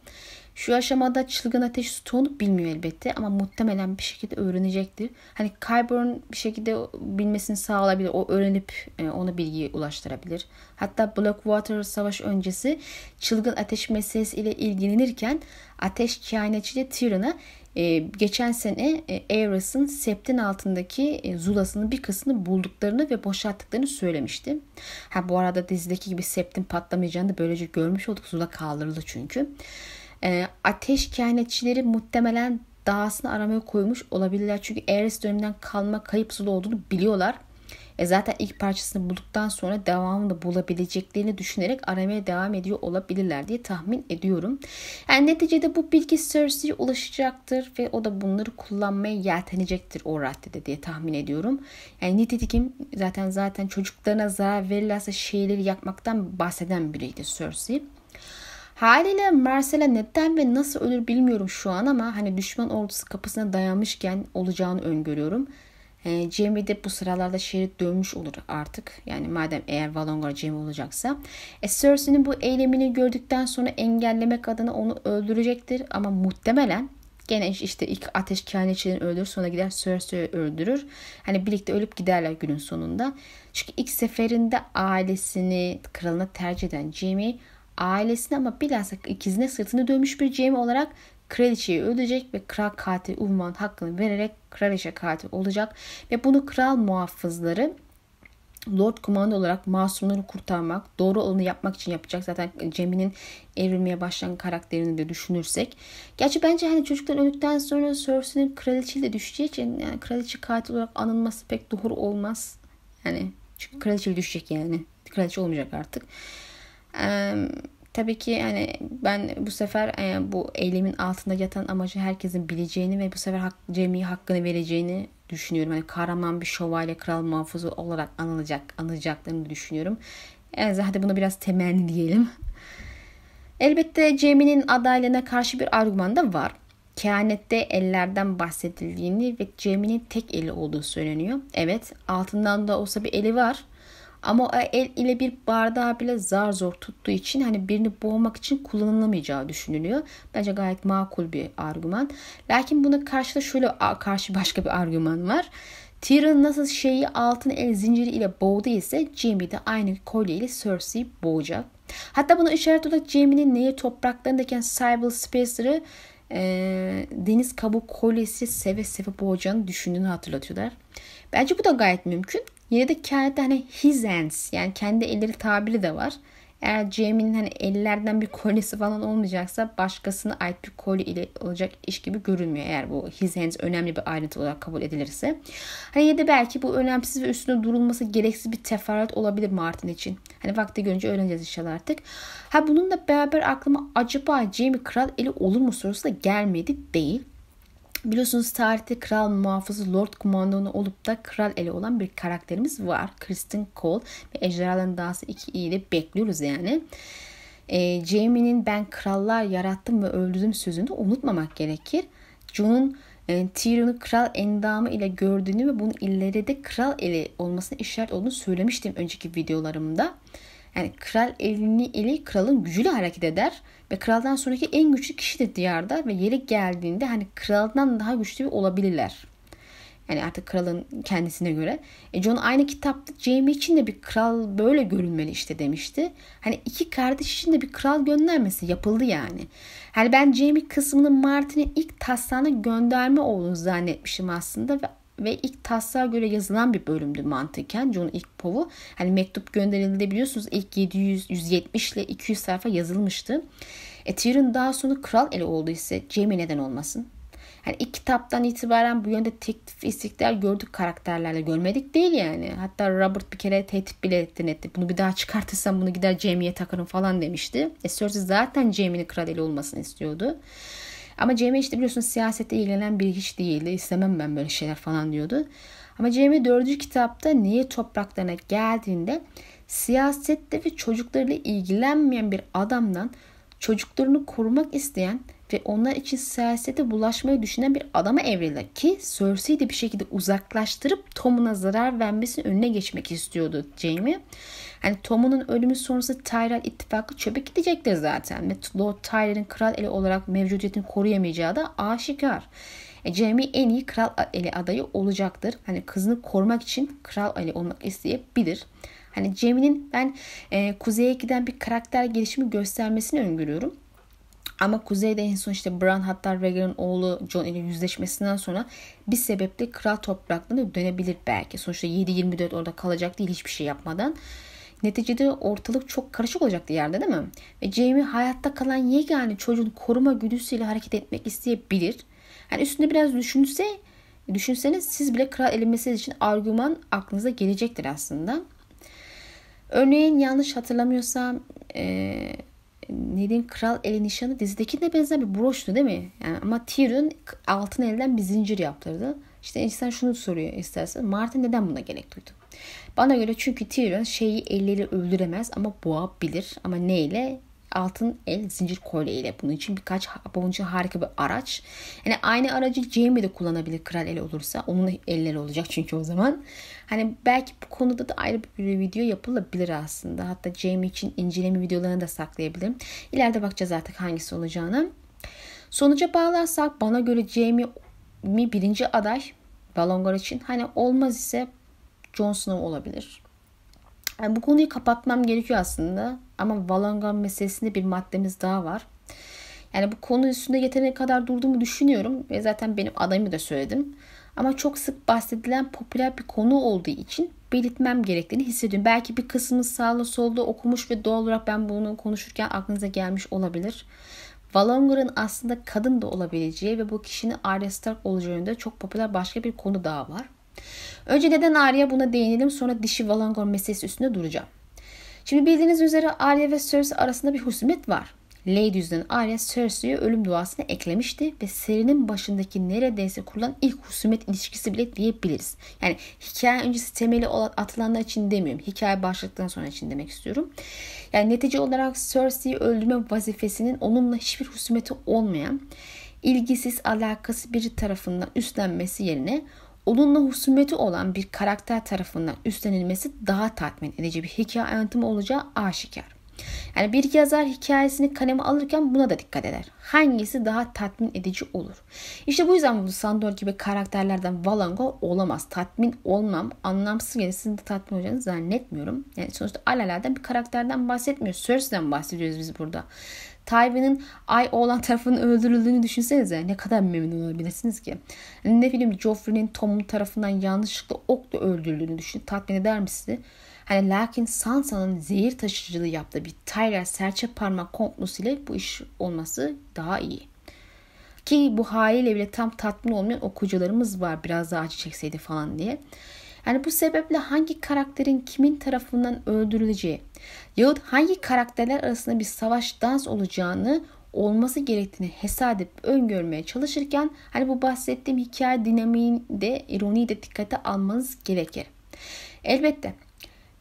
Şu aşamada çılgın ateş stoğunu bilmiyor elbette ama muhtemelen bir şekilde öğrenecektir. Hani Kyburn bir şekilde bilmesini sağlayabilir. O öğrenip e, ona bilgiyi ulaştırabilir. Hatta Blackwater savaş öncesi çılgın ateş meselesi ile ilgilenirken ateş kehanetçi Tyrion'a e, geçen sene e, Aerys'in septin altındaki e, zulasının bir kısmını bulduklarını ve boşalttıklarını söylemişti. Ha bu arada dizideki gibi septin patlamayacağını da böylece görmüş olduk. Zula kaldırıldı çünkü. E, ateş kehanetçileri muhtemelen dahasını aramaya koymuş olabilirler. Çünkü Ares döneminden kalma kayıp suda olduğunu biliyorlar. E zaten ilk parçasını bulduktan sonra devamını da bulabileceklerini düşünerek aramaya devam ediyor olabilirler diye tahmin ediyorum. Yani neticede bu bilgi Cersei'ye ulaşacaktır ve o da bunları kullanmaya yeltenecektir o raddede diye tahmin ediyorum. Yani nitekim zaten zaten çocuklarına zarar verirlerse şeyleri yakmaktan bahseden biriydi Cersei. Haliyle Marcella neden ve nasıl ölür bilmiyorum şu an ama hani düşman ordusu kapısına dayanmışken olacağını öngörüyorum. E, Jamie de bu sıralarda şehri dönmüş olur artık. Yani madem eğer Valongar Jamie olacaksa. E, Cersei'nin bu eylemini gördükten sonra engellemek adına onu öldürecektir. Ama muhtemelen gene işte ilk ateş kehanetçilerini öldürür sonra gider Cersei'yi öldürür. Hani birlikte ölüp giderler günün sonunda. Çünkü ilk seferinde ailesini kralına tercih eden Jamie ailesine ama bilhassa ikizine sırtını dönmüş bir Jamie olarak kraliçeyi öldürecek ve kral katil unvan hakkını vererek kraliçe katil olacak ve bunu kral muhafızları Lord Commander olarak masumları kurtarmak, doğru olanı yapmak için yapacak. Zaten Cemil'in evrilmeye başlayan karakterini de düşünürsek. Gerçi bence hani çocuklar öldükten sonra Cersei'nin kraliçeyle düşeceği için yani kraliçe katil olarak anılması pek doğru olmaz. Yani çünkü kraliçe düşecek yani. Kraliçe olmayacak artık. Tabii ki yani ben bu sefer e, bu eylemin altında yatan amacı herkesin bileceğini ve bu sefer hak, Cemil hakkını vereceğini düşünüyorum. Hani kahraman bir şövalye kral muhafızı olarak anılacak, anılacaklarını düşünüyorum. Yani hadi bunu biraz temenni *laughs* diyelim. Elbette Cemil'in adaylığına karşı bir argüman da var. Kehanette ellerden bahsedildiğini ve Cemil'in tek eli olduğu söyleniyor. Evet altından da olsa bir eli var. Ama o el ile bir bardağı bile zar zor tuttuğu için hani birini boğmak için kullanılamayacağı düşünülüyor. Bence gayet makul bir argüman. Lakin buna karşı da şöyle karşı başka bir argüman var. Tyrion nasıl şeyi altın el zinciri ile boğdu ise Jaime de aynı kolye ile Cersei'yi boğacak. Hatta buna işaret olarak Jaime'nin nehir topraklarındayken Sybil Spacer'ı e, deniz kabuğu kolyesi seve seve boğacağını düşündüğünü hatırlatıyorlar. Bence bu da gayet mümkün. Yine de kehanette hani his hands yani kendi elleri tabiri de var. Eğer Jamie'nin hani ellerden bir kolyesi falan olmayacaksa başkasına ait bir kolye ile olacak iş gibi görünmüyor. Eğer bu his hands önemli bir ayrıntı olarak kabul edilirse. Hani ya da belki bu önemsiz ve üstüne durulması gereksiz bir teferruat olabilir Martin için. Hani vakti görünce öğreneceğiz inşallah artık. Ha bununla beraber aklıma acaba Jamie kral eli olur mu sorusu da gelmedi değil. Biliyorsunuz tarihte kral muhafızı Lord Kumandanı olup da kral eli olan bir karakterimiz var. Kristen Cole ve Ejderhaların Dansı 2'yi de bekliyoruz yani. E, Jaime'nin ben krallar yarattım ve öldürdüm sözünü unutmamak gerekir. Jon'un e, Tyrion'u kral endamı ile gördüğünü ve bunun ileride kral eli olmasına işaret olduğunu söylemiştim önceki videolarımda. Yani kral elini eli kralın gücüyle hareket eder ve kraldan sonraki en güçlü kişidir diyarda ve yeri geldiğinde hani kraldan daha güçlü olabilirler. Yani artık kralın kendisine göre. E John aynı kitapta Jamie için de bir kral böyle görünmeli işte demişti. Hani iki kardeş için de bir kral göndermesi yapıldı yani. Hani ben Jamie kısmının Martin'in ilk taslağına gönderme olduğunu zannetmişim aslında ve ve ilk taslağa göre yazılan bir bölümdü mantıken John ilk povu. Hani mektup gönderildi biliyorsunuz ilk 700 170 ile 200 sayfa yazılmıştı. E Tyrion daha sonra kral eli oldu ise Jaime neden olmasın? Hani ilk kitaptan itibaren bu yönde teklif istikler gördük karakterlerle görmedik değil yani. Hatta Robert bir kere tehdit bile etti. Bunu bir daha çıkartırsam bunu gider Jaime'ye takarım falan demişti. E Cersei zaten Jaime'nin kral eli olmasını istiyordu. Ama Jamie işte biliyorsunuz siyasette ilgilenen bir hiç değildi. İstemem ben böyle şeyler falan diyordu. Ama Jamie dördüncü kitapta niye topraklarına geldiğinde siyasette ve çocuklarıyla ilgilenmeyen bir adamdan çocuklarını korumak isteyen ve onlar için siyasete bulaşmayı düşünen bir adama evrilir ki Cersei'yi de bir şekilde uzaklaştırıp Tom'una zarar vermesinin önüne geçmek istiyordu Jaime. Yani Tom'un ölümü sonrası Tyrell ittifakı çöpe gidecektir zaten ve Lord Tyrell'in kral eli olarak mevcudiyetini koruyamayacağı da aşikar. E, Jamie en iyi kral eli adayı olacaktır. Hani kızını korumak için kral eli olmak isteyebilir. Hani Jamie'nin ben e, kuzeye giden bir karakter gelişimi göstermesini öngörüyorum. Ama kuzeyde en son işte Bran hatta Rhaegar'ın oğlu Jon ile yüzleşmesinden sonra bir sebeple kral topraklarına dönebilir belki. Sonuçta 7-24 orada kalacak değil hiçbir şey yapmadan. Neticede ortalık çok karışık olacaktı yerde değil mi? Ve Jamie hayatta kalan yegane çocuğun koruma güdüsüyle hareket etmek isteyebilir. Yani üstünde biraz düşünse, düşünseniz siz bile kral elinmesi için argüman aklınıza gelecektir aslında. Örneğin yanlış hatırlamıyorsam e, Ned'in kral eli nişanı dizideki de benzer bir broştu değil mi? Yani ama Tyrion altın elden bir zincir yaptırdı. İşte insan şunu soruyor istersen Martin neden buna gerek duydu? Bana göre çünkü Tyrion şeyi elleri öldüremez ama boğabilir. Ama neyle? Altın el zincir kolye ile. Bunun için birkaç boyunca harika bir araç. Yani aynı aracı Jaime de kullanabilir kral eli olursa. Onun elleri olacak çünkü o zaman. Hani belki bu konuda da ayrı bir video yapılabilir aslında. Hatta Jaime için inceleme videolarını da saklayabilirim. İleride bakacağız artık hangisi olacağını. Sonuca bağlarsak bana göre Jaime birinci aday Balongar için. Hani olmaz ise Jon Snow olabilir. Yani bu konuyu kapatmam gerekiyor aslında. Ama Valongar meselesinde bir maddemiz daha var. Yani bu konu üstünde yeteri kadar durduğumu düşünüyorum. Ve zaten benim adayımı da söyledim. Ama çok sık bahsedilen popüler bir konu olduğu için belirtmem gerektiğini hissediyorum. Belki bir kısmı sağlı solda okumuş ve doğal olarak ben bunu konuşurken aklınıza gelmiş olabilir. Valongar'ın aslında kadın da olabileceği ve bu kişinin Arya Stark olacağı yönünde çok popüler başka bir konu daha var. Önce neden Arya buna değinelim sonra dişi Valangor meselesi üstünde duracağım. Şimdi bildiğiniz üzere Arya ve Cersei arasında bir husumet var. Lady yüzünden Arya Cersei'ye ölüm duasını eklemişti ve serinin başındaki neredeyse kurulan ilk husumet ilişkisi bile diyebiliriz. Yani hikaye öncesi temeli atılanlar için demiyorum. Hikaye başladıktan sonra için demek istiyorum. Yani netice olarak Cersei'yi öldürme vazifesinin onunla hiçbir husumeti olmayan, ilgisiz, alakası biri tarafından üstlenmesi yerine onunla husumeti olan bir karakter tarafından üstlenilmesi daha tatmin edici bir hikaye anlatımı olacağı aşikar. Yani bir yazar hikayesini kaleme alırken buna da dikkat eder. Hangisi daha tatmin edici olur? İşte bu yüzden bu Sandor gibi karakterlerden Valango olamaz. Tatmin olmam, anlamsız gelir. Sizin de tatmin olacağını zannetmiyorum. Yani sonuçta alaladen bir karakterden bahsetmiyoruz. Cersei'den bahsediyoruz biz burada. Tywin'in ay oğlan tarafının öldürüldüğünü düşünsenize ne kadar memnun olabilirsiniz ki. Ne bileyim Joffrey'nin Tom'un tarafından yanlışlıkla okla öldürüldüğünü düşünün. Tatmin eder mi sizi? Hani lakin Sansa'nın zehir taşıcılığı yaptığı bir Tyler serçe parmak komplosu ile bu iş olması daha iyi. Ki bu haliyle bile tam tatmin olmayan okuyucularımız var biraz daha acı çekseydi falan diye. Yani bu sebeple hangi karakterin kimin tarafından öldürüleceği yahut hangi karakterler arasında bir savaş dans olacağını olması gerektiğini hesap edip öngörmeye çalışırken hani bu bahsettiğim hikaye dinamiğinde ironiyi de dikkate almanız gerekir. Elbette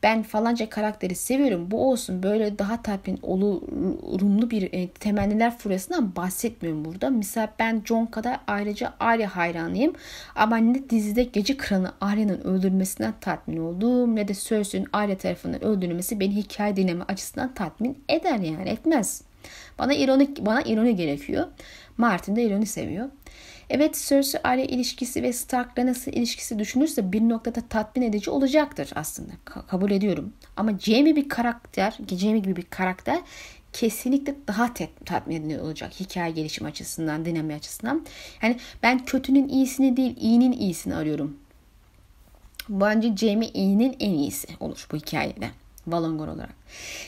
ben falanca karakteri seviyorum bu olsun böyle daha tatmin olumlu bir e, temenniler furyasından bahsetmiyorum burada. Misal ben John kadar ayrıca Arya hayranıyım ama ne dizide gece kralı Arya'nın öldürülmesinden tatmin oldum ne de Cersei'nin Arya tarafından öldürülmesi beni hikaye dinleme açısından tatmin eder yani etmez. Bana ironi, bana ironi gerekiyor. Martin de ironi seviyor. Evet Cersei aile ilişkisi ve Stark Lannister ilişkisi düşünürse bir noktada tatmin edici olacaktır aslında. Ka- kabul ediyorum. Ama Jaime bir karakter, Jaime gibi bir karakter kesinlikle daha tatmin edici olacak hikaye gelişim açısından, dinami açısından. Yani ben kötünün iyisini değil, iyinin iyisini arıyorum. Bence Jaime iyinin en iyisi olur bu hikayede. Valongor olarak.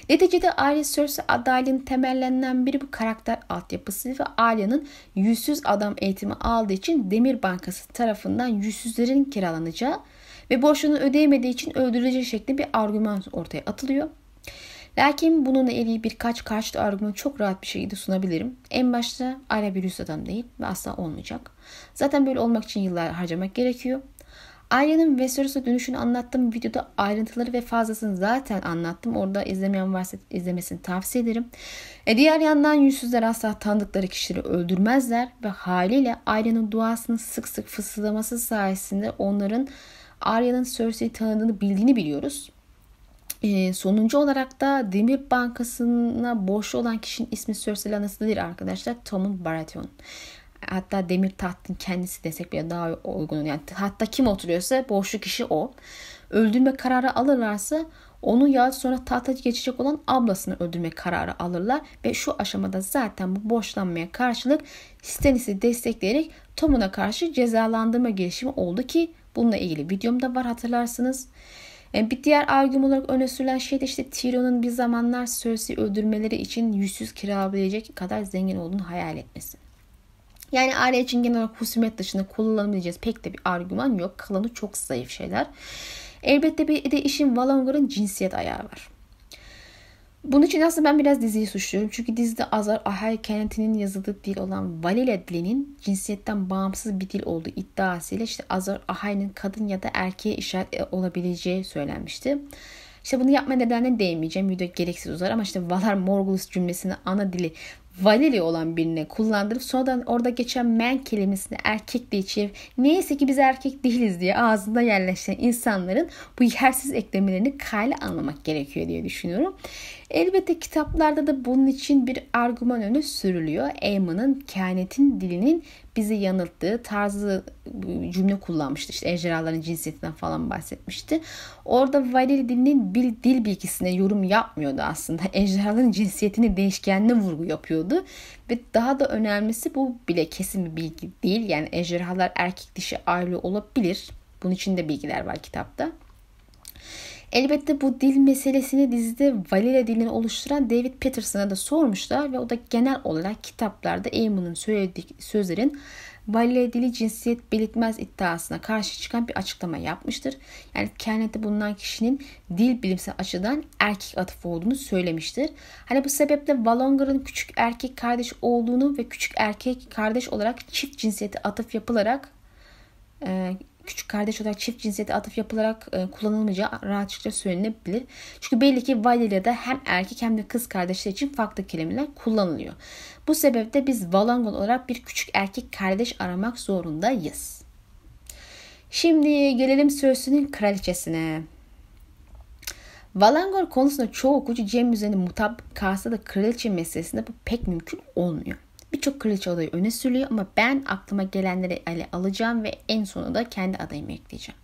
Neticede Arya Cersei adaylığın temellerinden biri bu karakter altyapısı ve Arya'nın yüzsüz adam eğitimi aldığı için Demir Bankası tarafından yüzsüzlerin kiralanacağı ve borçunu ödeyemediği için öldürüleceği şeklinde bir argüman ortaya atılıyor. Lakin bununla ilgili birkaç karşıt argüman çok rahat bir şekilde sunabilirim. En başta Arya bir adam değil ve asla olmayacak. Zaten böyle olmak için yıllar harcamak gerekiyor. Arya'nın Westeros'a dönüşünü anlattığım videoda ayrıntıları ve fazlasını zaten anlattım. Orada izlemeyen varsa izlemesini tavsiye ederim. E diğer yandan yüzsüzler asla tanıdıkları kişileri öldürmezler ve haliyle Arya'nın duasını sık sık fısıldaması sayesinde onların Arya'nın Cersei'yi tanıdığını bildiğini biliyoruz. E, sonuncu olarak da Demir Bankası'na borçlu olan kişinin ismi Cersei Lannister arkadaşlar. Tommen Baratheon hatta demir tahtın kendisi desek bile daha uygun. Yani hatta kim oturuyorsa borçlu kişi o. Öldürme kararı alırlarsa onu ya sonra tahta geçecek olan ablasını öldürme kararı alırlar ve şu aşamada zaten bu borçlanmaya karşılık Stannis'i destekleyerek Tom'una karşı cezalandırma girişimi oldu ki bununla ilgili videomda var hatırlarsınız. E, bir diğer argüm olarak öne sürülen şey de işte Tyrion'un bir zamanlar Cersei öldürmeleri için yüzsüz kiralayabilecek kadar zengin olduğunu hayal etmesi. Yani aile için genel olarak husumet dışında kullanabileceğiz pek de bir argüman yok. Kalanı çok zayıf şeyler. Elbette bir de işin Valongor'un cinsiyet ayağı var. Bunun için aslında ben biraz diziyi suçluyorum. Çünkü dizide Azar Ahai kenetinin yazıldığı dil olan Valile dilinin cinsiyetten bağımsız bir dil olduğu iddiasıyla işte Azar Ahai'nin kadın ya da erkeğe işaret e, olabileceği söylenmişti. İşte bunu yapma nedenine değinmeyeceğim. Video gereksiz uzar ama işte Valar Morgulus cümlesini ana dili Valili olan birine kullandırıp sonradan orada geçen men kelimesini erkekle çevirip neyse ki biz erkek değiliz diye ağzında yerleşen insanların bu yersiz eklemelerini kayla anlamak gerekiyor diye düşünüyorum. Elbette kitaplarda da bunun için bir argüman öne sürülüyor. Eamon'ın kehanetin dilinin bizi yanılttığı tarzı cümle kullanmıştı. İşte ejderhaların cinsiyetinden falan bahsetmişti. Orada Valil dilinin bir dil bilgisine yorum yapmıyordu aslında. *laughs* Ejderhaların cinsiyetini değişkenine vurgu yapıyordu. Ve daha da önemlisi bu bile kesin bir bilgi değil. Yani ejderhalar erkek dişi ayrı olabilir. Bunun için de bilgiler var kitapta. Elbette bu dil meselesini dizide Valile dilini oluşturan David Peterson'a da sormuşlar ve o da genel olarak kitaplarda Eamon'un söylediği sözlerin Valile dili cinsiyet belirtmez iddiasına karşı çıkan bir açıklama yapmıştır. Yani kehanette bulunan kişinin dil bilimsel açıdan erkek atıfı olduğunu söylemiştir. Hani bu sebeple Valongar'ın küçük erkek kardeş olduğunu ve küçük erkek kardeş olarak çift cinsiyeti atıf yapılarak e, küçük kardeş olarak çift cinsiyete atıf yapılarak e, kullanılmayacağı rahatlıkla söylenebilir. Çünkü belli ki Valilya'da hem erkek hem de kız kardeşler için farklı kelimeler kullanılıyor. Bu sebeple biz Valangon olarak bir küçük erkek kardeş aramak zorundayız. Şimdi gelelim sözünün kraliçesine. Valangor konusunda çoğu okuyucu Cem üzerinde mutabık kalsa da kraliçe meselesinde bu pek mümkün olmuyor. Birçok kraliçe adayı öne sürülüyor ama ben aklıma gelenleri ele alacağım ve en sonunda kendi adayımı ekleyeceğim.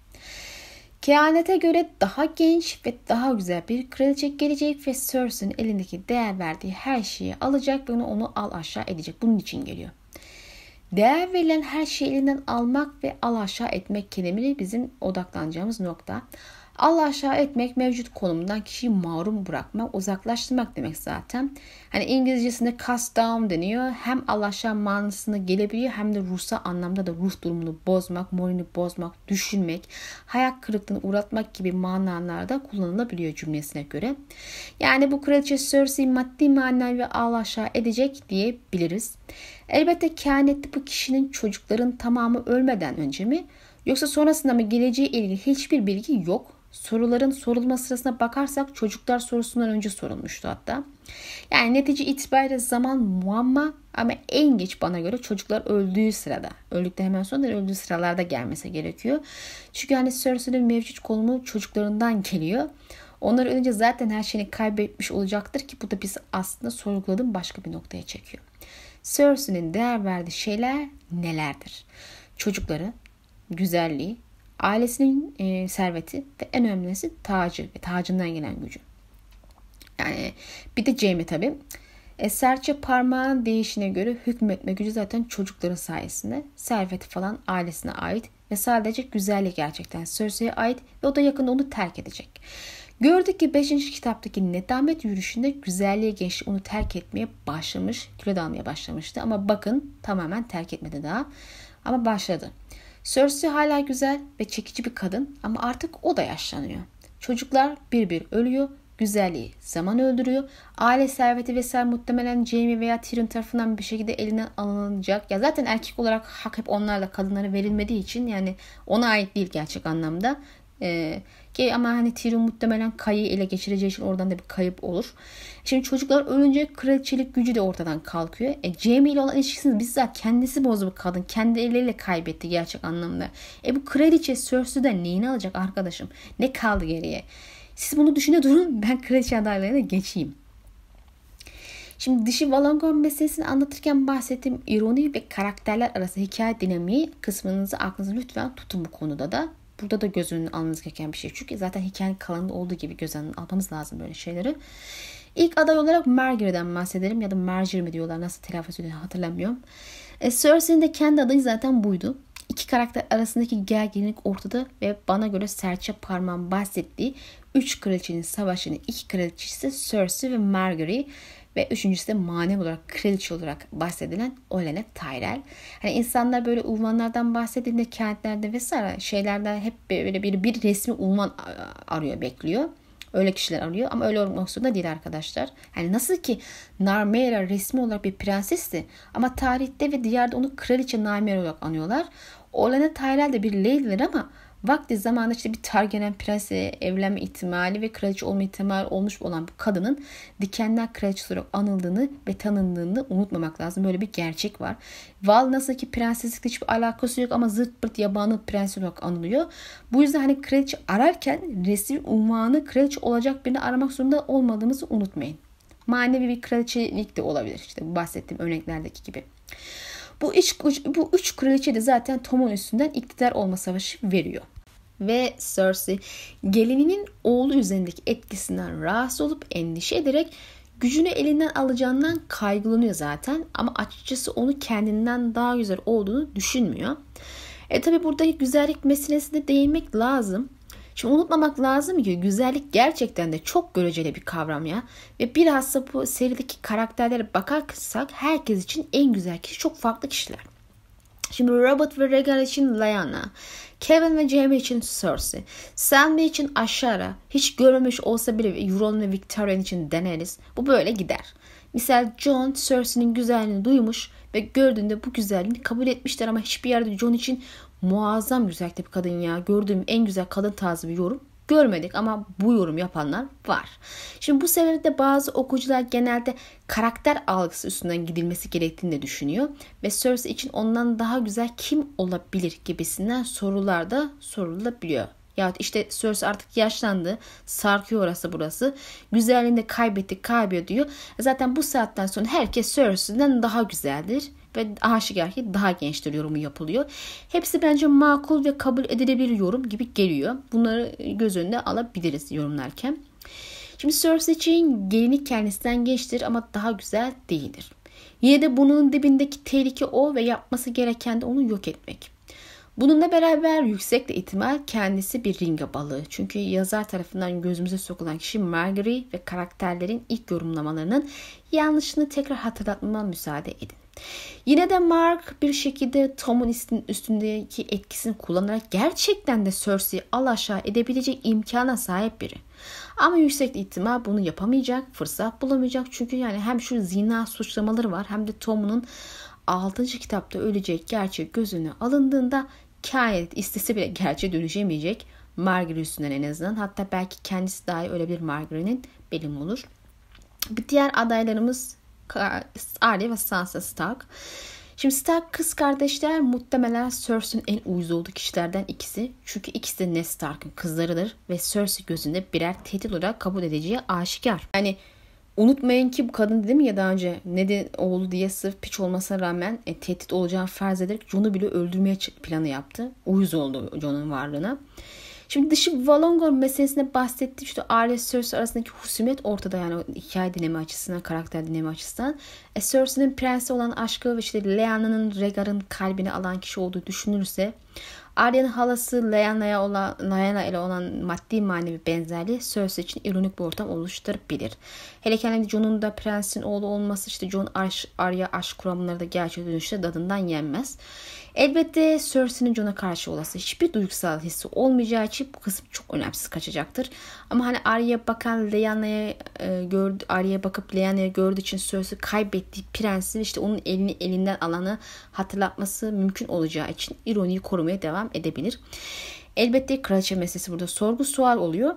Kehanete göre daha genç ve daha güzel bir kraliçe gelecek ve Cersei'nin elindeki değer verdiği her şeyi alacak ve onu, onu al aşağı edecek. Bunun için geliyor. Değer verilen her şeyi elinden almak ve al aşağı etmek kelimeleri bizim odaklanacağımız nokta. Allah aşağı etmek mevcut konumdan kişiyi mağrum bırakmak, uzaklaştırmak demek zaten. Hani İngilizcesinde cast down deniyor. Hem Allah aşağı manasına gelebiliyor hem de ruhsal anlamda da ruh durumunu bozmak, moralini bozmak, düşünmek, hayal kırıklığına uğratmak gibi manalarda kullanılabiliyor cümlesine göre. Yani bu kraliçe Cersei maddi manevi Allah aşağı edecek diyebiliriz. Elbette kehanette bu kişinin çocukların tamamı ölmeden önce mi yoksa sonrasında mı geleceği ilgili hiçbir bilgi yok. Soruların sorulma sırasına bakarsak çocuklar sorusundan önce sorulmuştu hatta. Yani netice itibariyle zaman muamma ama en geç bana göre çocuklar öldüğü sırada. Öldükten hemen sonra öldüğü sıralarda gelmesi gerekiyor. Çünkü hani Cersei'nin mevcut konumu çocuklarından geliyor. Onlar ölünce zaten her şeyini kaybetmiş olacaktır ki bu da bizi aslında sorguladığım başka bir noktaya çekiyor. Cersei'nin değer verdiği şeyler nelerdir? Çocukları, güzelliği, ailesinin e, serveti ve en önemlisi tacı ve tacından gelen gücü. Yani bir de Jaime tabi. E, serçe parmağın değişine göre hükmetme gücü zaten çocukların sayesinde. Serveti falan ailesine ait ve sadece güzelliği gerçekten Cersei'ye ait ve o da yakında onu terk edecek. Gördük ki 5. kitaptaki nedamet yürüyüşünde güzelliğe gençlik onu terk etmeye başlamış, kilo almaya başlamıştı. Ama bakın tamamen terk etmedi daha. Ama başladı. Cersei hala güzel ve çekici bir kadın ama artık o da yaşlanıyor. Çocuklar bir bir ölüyor, güzelliği zaman öldürüyor. Aile serveti vesaire muhtemelen Jamie veya Tyrion tarafından bir şekilde elinden alınacak. Ya zaten erkek olarak hak hep onlarla kadınlara verilmediği için yani ona ait değil gerçek anlamda. Ee, ki ama hani Tyrion muhtemelen Kay'ı ele geçireceği için oradan da bir kayıp olur. Şimdi çocuklar ölünce kraliçelik gücü de ortadan kalkıyor. E, Jamie ile olan ilişkisini bizzat kendisi bozdu bu kadın. Kendi elleriyle kaybetti gerçek anlamda. E bu kraliçe Cersei'den neyini alacak arkadaşım? Ne kaldı geriye? Siz bunu düşüne durun. *laughs* Ben kraliçe adaylarına geçeyim. Şimdi dişi Valongon meselesini anlatırken bahsettiğim ironi ve karakterler arası hikaye dinamiği kısmınızı aklınıza lütfen tutun bu konuda da. Burada da göz önüne almanız gereken bir şey. Çünkü zaten hikayenin kalanında olduğu gibi göz önüne almamız lazım böyle şeyleri. İlk aday olarak Marjorie'den bahsedelim ya da Marjorie mi diyorlar nasıl telaffuz ediyor hatırlamıyorum. E, Cersei'nin de kendi adayı zaten buydu. İki karakter arasındaki gerginlik ortada ve bana göre serçe parmağın bahsettiği üç kraliçenin savaşının iki kraliçesi Cersei ve Marjorie ve üçüncüsü de manevi olarak kraliçe olarak bahsedilen Olenna Tyrell. Hani insanlar böyle unvanlardan bahsettiğinde kentlerde vesaire şeylerden hep böyle bir, bir resmi unvan arıyor bekliyor. Öyle kişiler arıyor ama öyle olmak zorunda değil arkadaşlar. Hani nasıl ki Narmera resmi olarak bir prensesti ama tarihte ve diğerde onu kraliçe Narmera olarak anıyorlar. Olenna Tyrell de bir lady'dir ama Vakti zamanında işte bir Targaryen prensle evlenme ihtimali ve kraliçe olma ihtimali olmuş olan bu kadının dikenler kraliçesi olarak anıldığını ve tanındığını unutmamak lazım. Böyle bir gerçek var. Val nasıl ki prenseslikle hiçbir alakası yok ama zırt pırt yabanı prens olarak anılıyor. Bu yüzden hani kraliçe ararken resmi unvanı kraliçe olacak birini aramak zorunda olmadığımızı unutmayın. Manevi bir kraliçelik de olabilir. İşte bahsettiğim örneklerdeki gibi. Bu üç, bu üç kraliçe de zaten Tom'un üstünden iktidar olma savaşı veriyor. Ve Cersei gelininin oğlu üzerindeki etkisinden rahatsız olup endişe ederek gücünü elinden alacağından kaygılanıyor zaten. Ama açıkçası onu kendinden daha güzel olduğunu düşünmüyor. E tabi buradaki güzellik meselesine değinmek lazım. Şimdi unutmamak lazım ki güzellik gerçekten de çok göreceli bir kavram ya. Ve bilhassa bu serideki karakterlere bakarsak herkes için en güzel kişi çok farklı kişiler. Şimdi Robert ve Regal için Lyanna, Kevin ve Jamie için Cersei, Selmy için Ashara, hiç görmemiş olsa bile Euron ve Victorian için Daenerys. Bu böyle gider. Misal John Cersei'nin güzelliğini duymuş ve gördüğünde bu güzelliğini kabul etmişler ama hiçbir yerde John için muazzam güzellikte bir kadın ya. Gördüğüm en güzel kadın tarzı bir yorum görmedik ama bu yorum yapanlar var. Şimdi bu sebeple bazı okuyucular genelde karakter algısı üstünden gidilmesi gerektiğini de düşünüyor. Ve Cersei için ondan daha güzel kim olabilir gibisinden sorular da sorulabiliyor. Ya işte Cersei artık yaşlandı. Sarkıyor orası burası. Güzelliğini de kaybetti kaybediyor diyor. Zaten bu saatten sonra herkes Cersei'den daha güzeldir ve aşikar ki daha gençtir yorumu yapılıyor. Hepsi bence makul ve kabul edilebilir yorum gibi geliyor. Bunları göz önünde alabiliriz yorumlarken. Şimdi Cersei için gelini kendisinden gençtir ama daha güzel değildir. Yine de bunun dibindeki tehlike o ve yapması gereken de onu yok etmek. Bununla beraber yüksek ihtimal kendisi bir ringa balığı. Çünkü yazar tarafından gözümüze sokulan kişi Margery ve karakterlerin ilk yorumlamalarının yanlışını tekrar hatırlatmama müsaade edin. Yine de Mark bir şekilde Tom'un üstündeki etkisini kullanarak gerçekten de Cersei'yi al aşağı edebilecek imkana sahip biri. Ama yüksek ihtimal bunu yapamayacak, fırsat bulamayacak. Çünkü yani hem şu zina suçlamaları var hem de Tom'un 6. kitapta ölecek gerçek gözüne alındığında kainat istese bile gerçeğe dönüşemeyecek. Margaery üstünden en azından. Hatta belki kendisi dahi ölebilir Margaery'nin belim olur. Bir diğer adaylarımız Arya ve Sansa Stark. Şimdi Stark kız kardeşler muhtemelen Cersei'nin en uyuz olduğu kişilerden ikisi. Çünkü ikisi de Ned Stark'ın kızlarıdır ve Cersei gözünde birer tehdit olarak kabul edeceği aşikar. Yani unutmayın ki bu kadın dedim ya daha önce Ned'in oğlu diye sırf piç olmasına rağmen e, tehdit olacağını farz ederek Jon'u bile öldürmeye planı yaptı. Uyuz oldu Jon'un varlığına. Şimdi dışı Valongor meselesine bahsettiğim işte Arya Cersei arasındaki husumet ortada yani hikaye dinleme açısından, karakter dinleme açısından. E, Cersei'nin prensi olan aşkı ve işte Lyana'nın Rhaegar'ın kalbini alan kişi olduğu düşünülürse Arya'nın halası Lyana'ya olan Lyan'a ile olan maddi manevi benzerliği Cersei için ironik bir ortam oluşturabilir. Hele kendi Jon'un da prensin oğlu olması işte Jon Arya aşk kuramları da gerçek dönüşte dadından yenmez. Elbette Cersei'nin Jon'a karşı olası hiçbir duygusal hissi olmayacağı için bu kısım çok önemsiz kaçacaktır. Ama hani Arya'ya bakan Lyana'ya e, gördü, Arya'ya bakıp Lyana'ya gördüğü için Cersei kaybettiği prensi işte onun elini elinden alanı hatırlatması mümkün olacağı için ironiyi korumaya devam edebilir. Elbette kraliçe meselesi burada sorgu sual oluyor.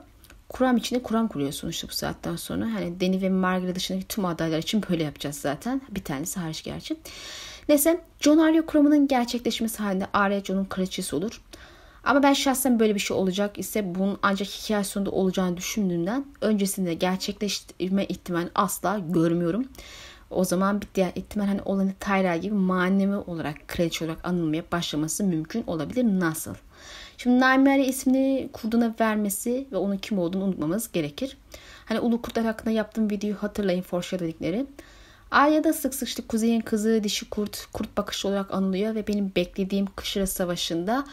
Kuram içinde kuram kuruyor sonuçta bu saatten sonra. Hani Dany ve Margaret dışındaki tüm adaylar için böyle yapacağız zaten. Bir tanesi hariç gerçi. Neyse John Arya kuramının gerçekleşmesi halinde Arya John'un kraliçesi olur. Ama ben şahsen böyle bir şey olacak ise bunun ancak hikaye sonunda olacağını düşündüğümden öncesinde gerçekleştirme ihtimalini asla görmüyorum. O zaman bir diğer ihtimal hani olanı Tyra gibi manevi olarak kraliçe olarak anılmaya başlaması mümkün olabilir. Nasıl? Şimdi Naimari ismini kurduna vermesi ve onun kim olduğunu unutmamız gerekir. Hani Ulu Kurtlar hakkında yaptığım videoyu hatırlayın foreshadowingleri. Arya'da sık sık işte Kuzey'in kızı dişi kurt, kurt bakışı olarak anılıyor ve benim beklediğim Kışra Savaşı'nda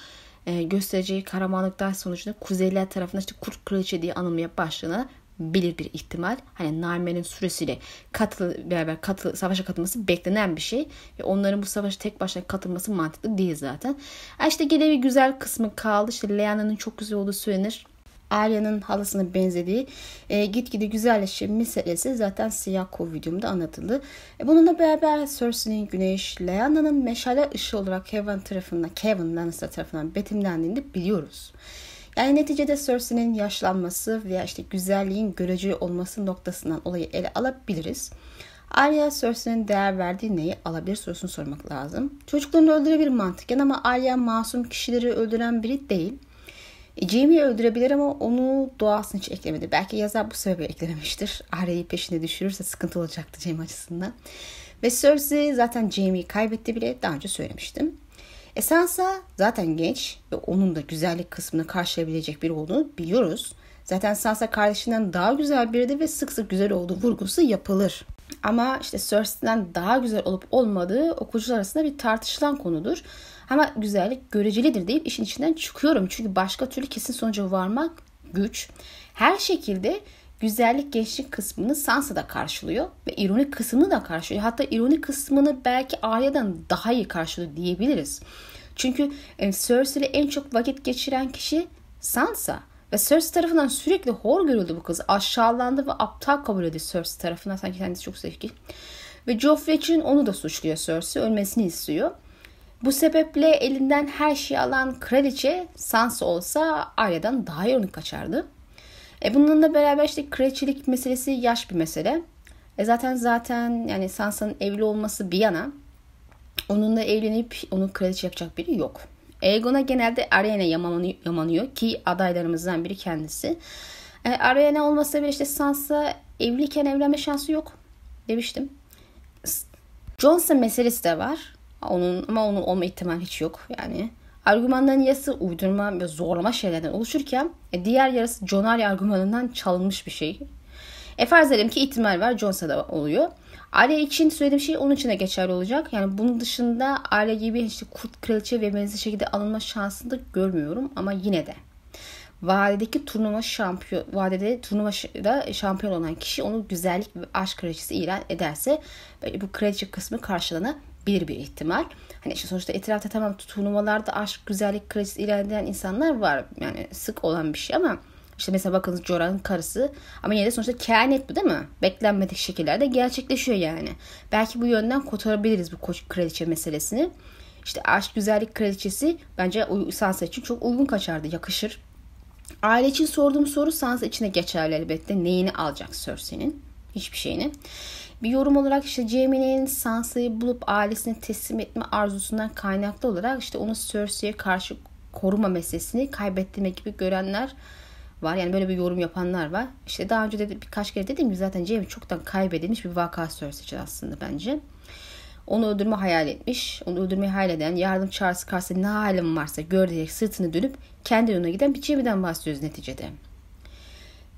e, göstereceği kahramanlıklar sonucunda Kuzeyliler tarafından işte kurt kraliçe diye anılmaya başladığına bilir bir ihtimal. Hani Narmen'in süresiyle katıl, beraber katıl, savaşa katılması beklenen bir şey. Ve onların bu savaşa tek başına katılması mantıklı değil zaten. E işte gene bir güzel kısmı kaldı. İşte Leanna'nın çok güzel olduğu söylenir. Arya'nın halasına benzediği e, gitgide güzelleşen meselesi zaten siyah kov videomda anlatıldı. E, bununla beraber Cersei'nin güneş, Lyana'nın meşale ışığı olarak Kevin tarafından, Kevin Lannister tarafından betimlendiğini biliyoruz. Yani neticede Cersei'nin yaşlanması veya işte güzelliğin görece olması noktasından olayı ele alabiliriz. Arya Cersei'nin değer verdiği neyi alabilir sorusunu sormak lazım. Çocuklarını öldürebilir mantıken ama Arya masum kişileri öldüren biri değil. E, Jamie'yi öldürebilir ama onu doğasını hiç eklemedi. Belki yazar bu sebeple eklememiştir. Arya'yı peşine düşürürse sıkıntı olacaktı Jamie açısından. Ve Cersei zaten Jamie'yi kaybetti bile daha önce söylemiştim. E Sansa zaten genç ve onun da güzellik kısmını karşılayabilecek biri olduğunu biliyoruz. Zaten Sansa kardeşinden daha güzel biridir ve sık sık güzel olduğu vurgusu yapılır. Ama işte Cersei'den daha güzel olup olmadığı okuyucular arasında bir tartışılan konudur. Ama güzellik görecelidir deyip işin içinden çıkıyorum. Çünkü başka türlü kesin sonuca varmak güç. Her şekilde güzellik gençlik kısmını Sansa da karşılıyor ve ironik kısmını da karşılıyor. Hatta ironik kısmını belki Arya'dan daha iyi karşılıyor diyebiliriz. Çünkü e, Cersei ile en çok vakit geçiren kişi Sansa. Ve Cersei tarafından sürekli hor görüldü bu kız. Aşağılandı ve aptal kabul edildi Cersei tarafından. Sanki kendisi çok zevkli. Ve Joffrey için onu da suçluyor Cersei. Ölmesini istiyor. Bu sebeple elinden her şeyi alan kraliçe Sansa olsa Arya'dan daha ironik kaçardı. E bununla beraber işte kraliçelik meselesi yaş bir mesele. E zaten zaten yani Sansa'nın evli olması bir yana onunla evlenip onu kraliçe yapacak biri yok. Aegon'a genelde Ariana yamanıyor, ki adaylarımızdan biri kendisi. E, Ariana olmasa bile işte Sansa evliyken evlenme şansı yok demiştim. Johnson meselesi de var. Onun ama onun olma ihtimali hiç yok yani. Argümanların yarısı uydurma ve zorlama şeylerden oluşurken e, diğer yarısı John Arya argümanından çalınmış bir şey. E farz edelim ki ihtimal var Jonsa da oluyor. Aile için söylediğim şey onun için de geçerli olacak. Yani bunun dışında aile gibi işte kurt kraliçe ve benzeri şekilde alınma şansını da görmüyorum ama yine de vadedeki turnuva şampiyon vadede turnuvada şampiyon olan kişi onu güzellik ve aşk kraliçesi ilan ederse bu kraliçe kısmı karşılanabilir bir ihtimal. Hani işte sonuçta etrafta tamam turnuvalarda aşk güzellik kraliçesi ilan eden insanlar var. Yani sık olan bir şey ama işte mesela bakınız Jorah'ın karısı ama yine de sonuçta kehanet bu değil mi? Beklenmedik şekillerde gerçekleşiyor yani. Belki bu yönden kurtarabiliriz bu koç kraliçe meselesini. İşte aşk güzellik kraliçesi bence Sansa için çok uygun kaçardı. Yakışır. Aile için sorduğum soru Sansa için de geçerli elbette. Neyini alacak Cersei'nin? Hiçbir şeyini. Bir yorum olarak işte Jaime'nin Sansa'yı bulup ailesine teslim etme arzusundan kaynaklı olarak işte onu Cersei'ye karşı koruma meselesini kaybettirmek gibi görenler var. Yani böyle bir yorum yapanlar var. İşte daha önce de birkaç kere dediğim gibi zaten Jaime çoktan kaybedilmiş bir vaka Cersei için aslında bence. Onu öldürme hayal etmiş. Onu öldürmeyi hayal eden yardım çağrısı karşısında ne halim varsa gör diyerek sırtını dönüp kendi yoluna giden bir Jaime'den bahsediyoruz neticede.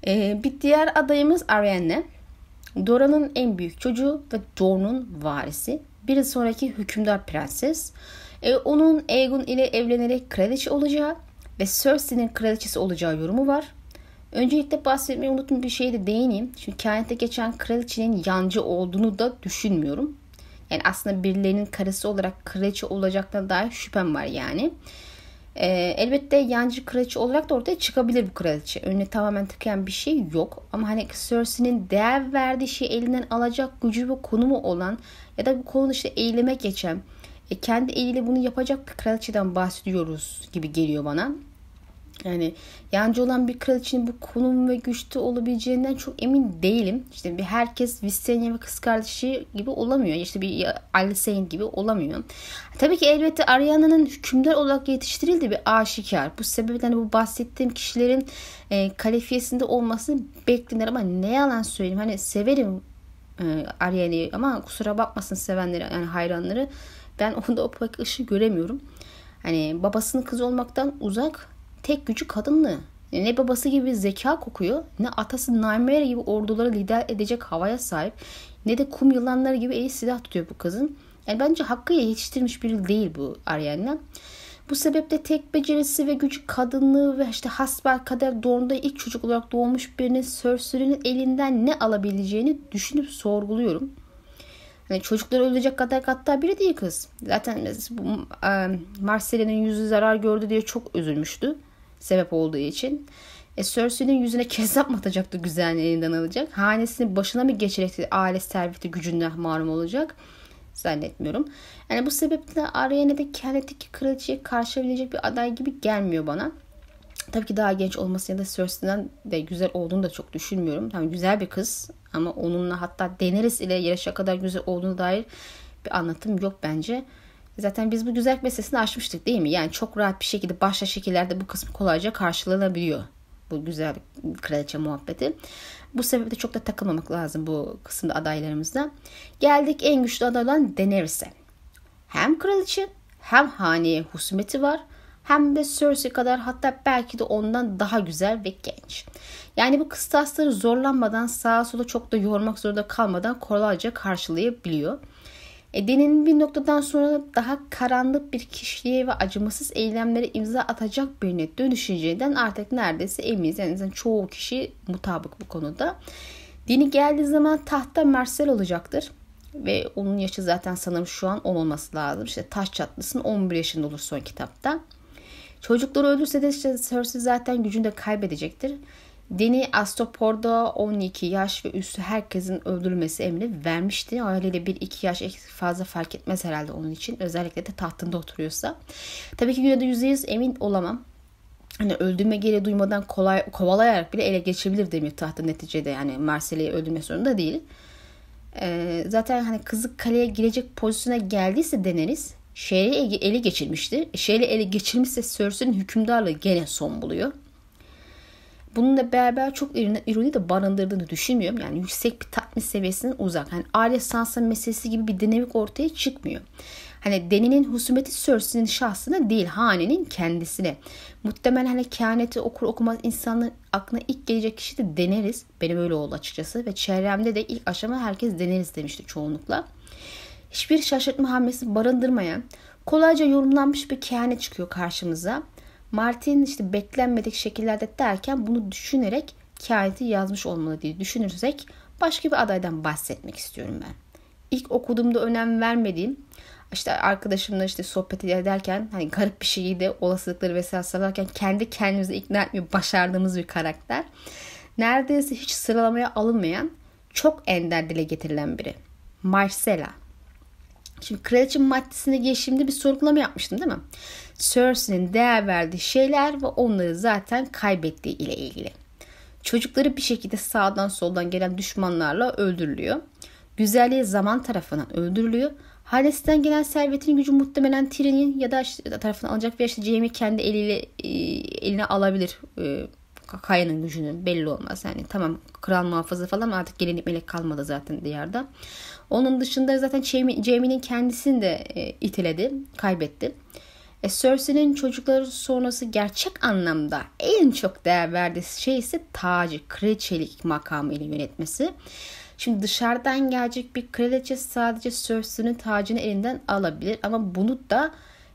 Ee, bir diğer adayımız Arianne. Dora'nın en büyük çocuğu ve Dorne'un varisi. Bir sonraki hükümdar prenses. Ee, onun Aegon ile evlenerek kraliçe olacağı ve Cersei'nin kraliçesi olacağı yorumu var. Öncelikle bahsetmeyi unuttum bir şeye de değineyim. Çünkü kehanette geçen kraliçenin yancı olduğunu da düşünmüyorum. Yani aslında birilerinin karısı olarak kraliçe olacaklarına dair şüphem var yani. Ee, elbette yancı kraliçe olarak da ortaya çıkabilir bu kraliçe. Önüne tamamen tıkayan bir şey yok. Ama hani Cersei'nin değer verdiği şeyi elinden alacak gücü ve konumu olan ya da bu konu işte eyleme geçen e, kendi eliyle bunu yapacak bir kraliçeden bahsediyoruz gibi geliyor bana. Yani yancı olan bir kraliçenin bu konum ve güçte olabileceğinden çok emin değilim. İşte bir herkes Visenya ve kız kardeşi gibi olamıyor. İşte bir Alicent gibi olamıyor. Tabii ki elbette Ariana'nın hükümdar olarak yetiştirildiği bir aşikar. Bu sebeple hani bu bahsettiğim kişilerin e, kalifiyesinde olmasını beklenir ama ne yalan söyleyeyim. Hani severim e, Ariana'yı ama kusura bakmasın sevenleri yani hayranları. Ben onda o pek ışığı göremiyorum. Hani babasının kız olmaktan uzak tek gücü kadınlığı. Ne babası gibi zeka kokuyor ne atası Nightmare gibi orduları lider edecek havaya sahip ne de kum yılanları gibi eli silah tutuyor bu kızın. Yani bence hakkıyla yetiştirmiş biri değil bu Arianna. Bu sebeple tek becerisi ve gücü kadınlığı ve işte hasbel kader doğumda ilk çocuk olarak doğmuş birinin Cersei'nin elinden ne alabileceğini düşünüp sorguluyorum. Yani çocukları ölecek kadar hatta biri değil kız. Zaten bu, e, Marcel'in yüzü zarar gördü diye çok üzülmüştü sebep olduğu için. E, Cersei'nin yüzüne kezzap mı atacaktı güzelliğini elinden alacak? Hanesini başına mı geçirecekti aile serveti gücünden marum olacak? Zannetmiyorum. Yani bu sebeple Ariane'de kenditteki kraliçeye karşılayabilecek bir aday gibi gelmiyor bana. Tabii ki daha genç olması ya da Cersei'den de güzel olduğunu da çok düşünmüyorum. Tamam güzel bir kız ama onunla hatta Daenerys ile yarışa kadar güzel olduğunu dair bir anlatım yok bence. Zaten biz bu güzellik meselesini aşmıştık değil mi? Yani çok rahat bir şekilde başka şekillerde bu kısmı kolayca karşılanabiliyor. Bu güzel kraliçe muhabbeti. Bu sebeple çok da takılmamak lazım bu kısımda adaylarımızda. Geldik en güçlü aday olan Daenerys'e. Hem kraliçe hem haneye husumeti var hem de Cersei kadar hatta belki de ondan daha güzel ve genç. Yani bu kıstasları zorlanmadan sağa sola çok da yormak zorunda kalmadan kolayca karşılayabiliyor. Eden'in bir noktadan sonra daha karanlık bir kişiliğe ve acımasız eylemlere imza atacak birine dönüşeceğinden artık neredeyse eminiz. Yani çoğu kişi mutabık bu konuda. Dini geldiği zaman tahta Marcel olacaktır. Ve onun yaşı zaten sanırım şu an 10 olması lazım. İşte taş çatlısın 11 yaşında olur son kitapta. Çocukları ölürse de işte Cersei zaten gücünü de kaybedecektir. Deni Astopor'da 12 yaş ve üstü herkesin öldürülmesi emri vermişti. Aileyle bir iki yaş fazla fark etmez herhalde onun için. Özellikle de tahtında oturuyorsa. Tabii ki yine de %100 emin olamam. Hani öldürme gereği duymadan kolay kovalayarak bile ele geçebilir demir tahtı neticede. Yani Marcel'i öldürme zorunda değil. Ee, zaten hani kızı kaleye girecek pozisyona geldiyse deneriz. Şehri ele geçirmişti. Şehri ele geçirmişse Cersei'nin hükümdarlığı gene son buluyor. Bununla beraber çok ironi de barındırdığını düşünmüyorum. Yani yüksek bir tatmin seviyesinden uzak. Yani Arya Sansa meselesi gibi bir dinamik ortaya çıkmıyor. Hani Deni'nin husumeti Cersei'nin şahsına değil hanenin kendisine. Muhtemelen hani kehaneti okur okumaz insanların aklına ilk gelecek kişi de deneriz. Benim öyle oldu açıkçası. Ve çevremde de ilk aşama herkes deneriz demişti çoğunlukla. Hiçbir şaşırtma hamlesi barındırmayan, kolayca yorumlanmış bir kehanet çıkıyor karşımıza. Martin işte beklenmedik şekillerde derken bunu düşünerek kehaneti yazmış olmalı diye düşünürsek başka bir adaydan bahsetmek istiyorum ben. İlk okuduğumda önem vermediğim işte arkadaşımla işte sohbet ederken hani garip bir şeyi olasılıkları vesaire sıralarken kendi kendimizi ikna etmeyi başardığımız bir karakter. Neredeyse hiç sıralamaya alınmayan çok ender dile getirilen biri. Marcella. Şimdi kraliçe maddesine geçtiğimde bir sorgulama yapmıştım değil mi? Cersei'nin değer verdiği şeyler ve onları zaten kaybettiği ile ilgili. Çocukları bir şekilde sağdan soldan gelen düşmanlarla öldürülüyor. Güzelliği zaman tarafından öldürülüyor. Halesinden gelen servetin gücü muhtemelen Tyrion'in ya da işte tarafından alacak veya işte Jaime kendi eliyle e, eline alabilir. E, Kaya'nın gücünü belli olmaz. Yani tamam kral muhafızı falan artık gelinip melek kalmadı zaten diyarda. Onun dışında zaten Jaime'nin kendisini de e, itiledi, kaybetti. E, Cersei'nin çocukları sonrası gerçek anlamda en çok değer verdiği şey ise tacı, kraliçelik makamı ile yönetmesi. Şimdi dışarıdan gelecek bir kraliçe sadece Cersei'nin tacını elinden alabilir ama bunu da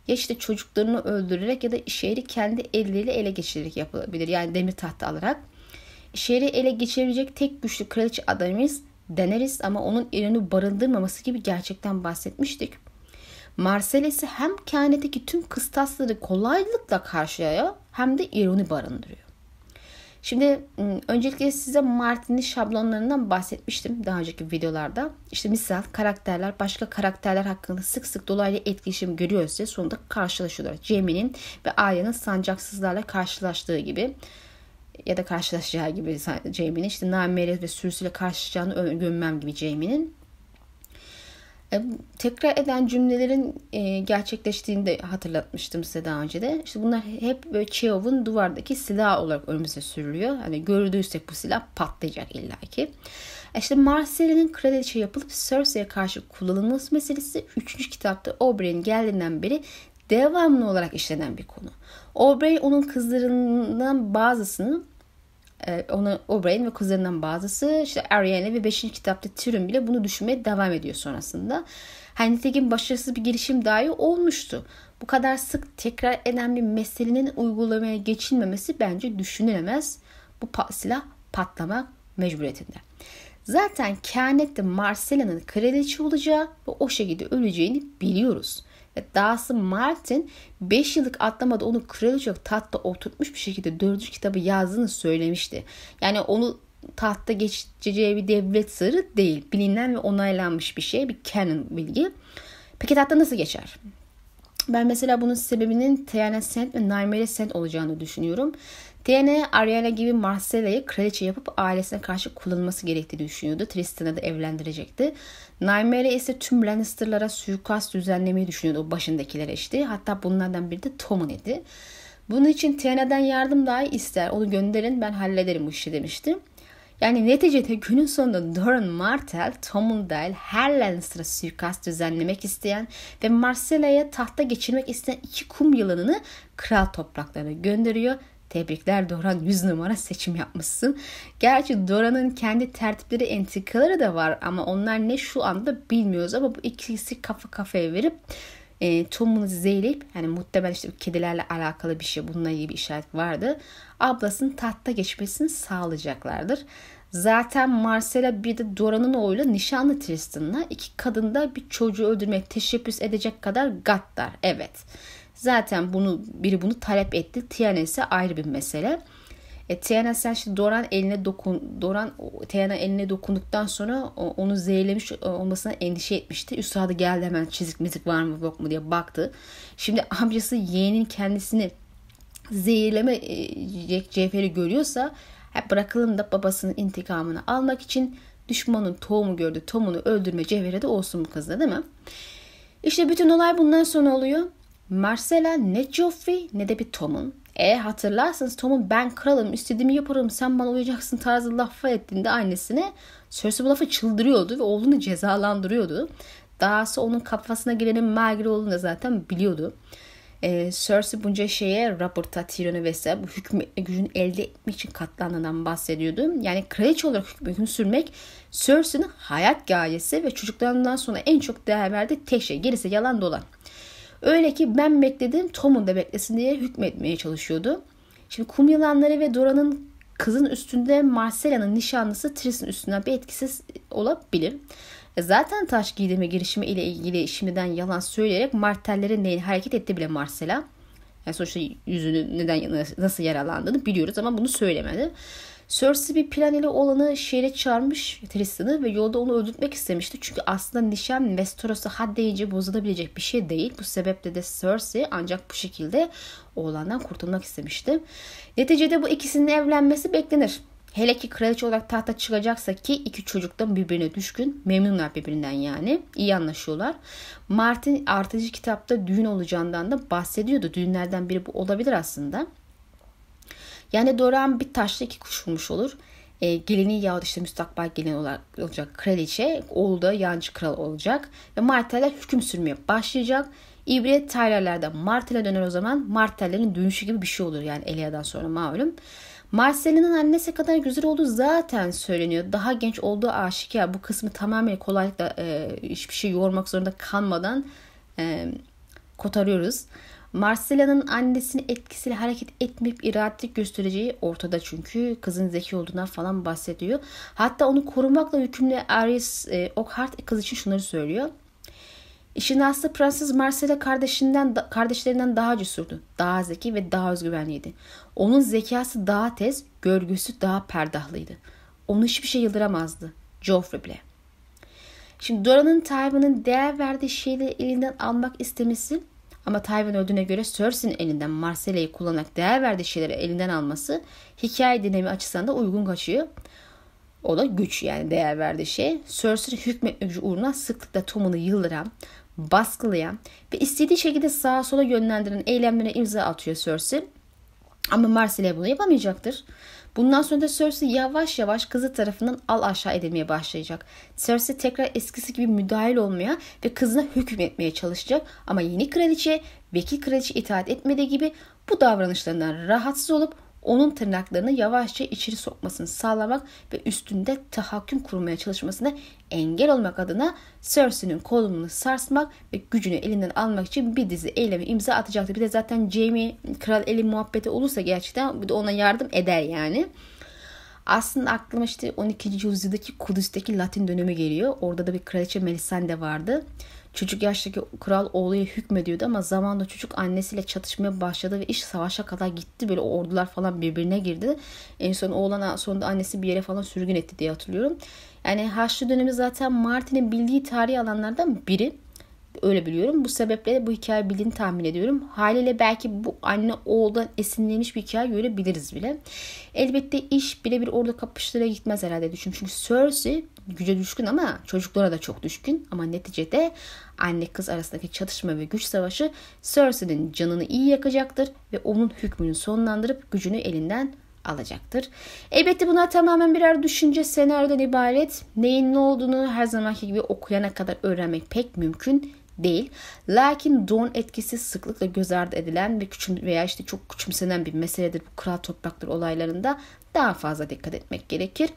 ya işte çocuklarını öldürerek ya da şehri kendi elleriyle ele geçirerek yapılabilir. Yani demir tahta alarak. Şehri ele geçirebilecek tek güçlü kraliçe adayımız deneriz ama onun elini barındırmaması gibi gerçekten bahsetmiştik. Marcel ise hem kainattaki tüm kıstasları kolaylıkla karşılıyor hem de ironi barındırıyor. Şimdi ıı, öncelikle size Martin'in şablonlarından bahsetmiştim daha önceki videolarda. İşte misal karakterler başka karakterler hakkında sık sık dolaylı etkileşim görüyorsa sonunda karşılaşıyorlar. Jamie'nin ve Arya'nın sancaksızlarla karşılaştığı gibi ya da karşılaşacağı gibi Jamie'nin işte Naimere ve sürüsüyle karşılaşacağını gömmem gibi Jamie'nin. E, tekrar eden cümlelerin e, gerçekleştiğini de hatırlatmıştım size daha önce de. İşte bunlar hep böyle Chekhov'un duvardaki silah olarak önümüze sürülüyor. Hani gördüysek bu silah patlayacak illaki. E, işte Marcel'in kraliçe yapılıp Cersei'ye karşı kullanılması meselesi 3. kitapta Oberyn'in geldiğinden beri devamlı olarak işlenen bir konu. Oberyn onun kızlarından bazısını e, ona Oberyn ve kızlarından bazısı işte Arianne ve 5. kitapta Tyrion bile bunu düşünmeye devam ediyor sonrasında. Hani nitekim başarısız bir girişim dahi olmuştu. Bu kadar sık tekrar eden bir meselenin uygulamaya geçilmemesi bence düşünülemez. Bu silah patlama mecburiyetinde. Zaten kehanette Marcella'nın kraliçe olacağı ve o şekilde öleceğini biliyoruz. Ve dahası Martin 5 yıllık atlamada onu kraliçe tahtta oturtmuş bir şekilde 4. kitabı yazdığını söylemişti. Yani onu tahtta geçeceği bir devlet sırrı değil. Bilinen ve onaylanmış bir şey. Bir canon bilgi. Peki tahta nasıl geçer? Ben mesela bunun sebebinin Tiana Sent ve Naimere Sent olacağını düşünüyorum. Tiana, Ariana gibi Marcella'yı kraliçe yapıp ailesine karşı kullanılması gerektiğini düşünüyordu. Tristan'ı da evlendirecekti. Naimere ise tüm Lannister'lara suikast düzenlemeyi düşünüyordu o başındakilere işte. Hatta bunlardan biri de Tom'un idi. Bunun için Tiana'dan yardım dahi ister. Onu gönderin ben hallederim bu işi demişti. Yani neticede günün sonunda Doran Martell, Tom'un dahil her Lannister'a suikast düzenlemek isteyen ve Marcella'ya tahta geçirmek isteyen iki kum yılanını kral topraklarına gönderiyor Tebrikler Doran 100 numara seçim yapmışsın. Gerçi Doran'ın kendi tertipleri entrikaları da var ama onlar ne şu anda bilmiyoruz ama bu ikisi kafa kafaya verip e, Tom'unu zeyleyip yani muhtemelen işte kedilerle alakalı bir şey bununla ilgili bir işaret vardı. Ablasının tahta geçmesini sağlayacaklardır. Zaten Marcella bir de Doran'ın oğluyla nişanlı Tristan'la iki kadında bir çocuğu öldürmeye teşebbüs edecek kadar gaddar. Evet. Zaten bunu biri bunu talep etti. İse ayrı bir mesele. E, Tiana sen şimdi Doran eline dokun Doran Tiana eline dokunduktan sonra onu zehirlemiş olmasına endişe etmişti. Üstadı geldi hemen çizik mizik var mı yok mu diye baktı. Şimdi amcası yeğenin kendisini zehirleme e, cevheri görüyorsa hep bırakalım da babasının intikamını almak için düşmanın tohumu gördü. Tomunu öldürme cevheri de olsun bu kızda değil mi? İşte bütün olay bundan sonra oluyor. Marcella ne Joffrey ne de bir Tom'un E hatırlarsanız Tom'un ben kralım istediğimi yaparım sen bana uyacaksın tarzı lafı ettiğinde annesine Cersei bu lafı çıldırıyordu ve oğlunu cezalandırıyordu. Dahası onun kafasına girenin Margaery olduğunu da zaten biliyordu. Ee, Cersei bunca şeye Robert'a, Tyrion'a vesaire bu hükmetme gücünü elde etmek için katlandığından bahsediyordu. Yani kraliçe olarak hüküm sürmek Cersei'nin hayat gayesi ve çocuklarından sonra en çok değer verdiği tek şey. Gerisi yalan dolan. Öyle ki ben bekledim Tom'un da beklesin diye hükmetmeye çalışıyordu. Şimdi kum yılanları ve Dora'nın kızın üstünde Marcella'nın nişanlısı Tris'in üstünden bir etkisiz olabilir. E zaten taş giydirme girişimi ile ilgili şimdiden yalan söyleyerek martellerin neyin hareket etti bile Marcella. Yani sonuçta yüzünü neden nasıl yaralandığını biliyoruz ama bunu söylemedi. Cersei bir plan ile olanı şehre çağırmış Tristan'ı ve yolda onu öldürtmek istemişti. Çünkü aslında nişan Westeros'a haddeyince bozulabilecek bir şey değil. Bu sebeple de Cersei ancak bu şekilde oğlandan kurtulmak istemişti. Neticede bu ikisinin evlenmesi beklenir. Hele ki kraliçe olarak tahta çıkacaksa ki iki çocuktan birbirine düşkün. Memnunlar birbirinden yani. iyi anlaşıyorlar. Martin artıcı kitapta düğün olacağından da bahsediyordu. Düğünlerden biri bu olabilir aslında. Yani Doran bir taşla iki kuş vurmuş olur. E, gelini yahut işte müstakbel gelin olarak olacak kraliçe, oğlu da yancı kral olacak. Ve Marteller hüküm sürmeye başlayacak. İbret Tyler'lerden Martell'e döner o zaman. Martellerin dönüşü gibi bir şey olur yani Elia'dan sonra malum. Marcel'in annesi kadar güzel olduğu zaten söyleniyor. Daha genç olduğu aşikar. Bu kısmı tamamen kolaylıkla e, hiçbir şey yormak zorunda kalmadan e, kotarıyoruz. Marcela'nın annesini etkisiyle hareket etmeyip iradelik göstereceği ortada çünkü kızın zeki olduğundan falan bahsediyor. Hatta onu korumakla yükümlü Aris e, Oakhart kız için şunları söylüyor. İşin aslı Prenses Marcella kardeşinden, kardeşlerinden daha cesurdu, daha zeki ve daha özgüvenliydi. Onun zekası daha tez, görgüsü daha perdahlıydı. Onu hiçbir şey yıldıramazdı. Joffrey bile. Şimdi Dora'nın Tywin'in değer verdiği şeyleri elinden almak istemesi ama Tywin öldüğüne göre Cersei'nin elinden Marcella'yı kullanarak değer verdiği şeyleri elinden alması hikaye dinami açısından da uygun kaçıyor. O da güç yani değer verdiği şey. Cersei hükmetme gücü uğruna sıklıkla Tom'unu yıldıran, baskılayan ve istediği şekilde sağa sola yönlendiren eylemlere imza atıyor Cersei. Ama Marcella bunu yapamayacaktır. Bundan sonra da Cersei yavaş yavaş kızı tarafından al aşağı edilmeye başlayacak. Cersei tekrar eskisi gibi müdahil olmaya ve kızına hükmetmeye çalışacak. Ama yeni kraliçe, vekil kraliçe itaat etmediği gibi bu davranışlarından rahatsız olup onun tırnaklarını yavaşça içeri sokmasını sağlamak ve üstünde tahakküm kurmaya çalışmasına engel olmak adına Cersei'nin kolunu sarsmak ve gücünü elinden almak için bir dizi eylemi imza atacaktır. Bir de zaten Jaime Kral Eli muhabbeti olursa gerçekten bir de ona yardım eder yani. Aslında aklıma işte 12. yüzyıldaki Kudüs'teki Latin dönemi geliyor. Orada da bir kraliçe Melisande vardı. Çocuk yaştaki kral oğluya hükmediyordu ama zamanla çocuk annesiyle çatışmaya başladı ve iş savaşa kadar gitti. Böyle ordular falan birbirine girdi. En son oğlan sonunda annesi bir yere falan sürgün etti diye hatırlıyorum. Yani Haçlı dönemi zaten Martin'in bildiği tarihi alanlardan biri. Öyle biliyorum. Bu sebeple bu hikaye bildiğini tahmin ediyorum. Haliyle belki bu anne oğuldan esinlenmiş bir hikaye görebiliriz bile. Elbette iş birebir orada kapıştıra gitmez herhalde düşün. Çünkü Cersei güce düşkün ama çocuklara da çok düşkün. Ama neticede anne kız arasındaki çatışma ve güç savaşı Cersei'nin canını iyi yakacaktır ve onun hükmünü sonlandırıp gücünü elinden alacaktır. Elbette bunlar tamamen birer düşünce senaryodan ibaret. Neyin ne olduğunu her zamanki gibi okuyana kadar öğrenmek pek mümkün değil. Lakin don etkisi sıklıkla göz ardı edilen ve küçüm veya işte çok küçümsenen bir meseledir bu kral toprakları olaylarında daha fazla dikkat etmek gerekir.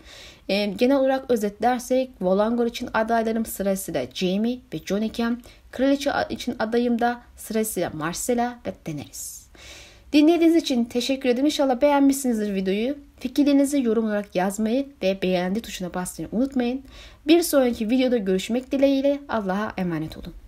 E, genel olarak özetlersek Volangor için adaylarım sırasıyla Jamie ve Jon iken kraliçe için adayım da sırasıyla Marcella ve Daenerys. Dinlediğiniz için teşekkür ederim. İnşallah beğenmişsinizdir videoyu. Fikirlerinizi yorum olarak yazmayı ve beğendi tuşuna basmayı unutmayın. Bir sonraki videoda görüşmek dileğiyle Allah'a emanet olun.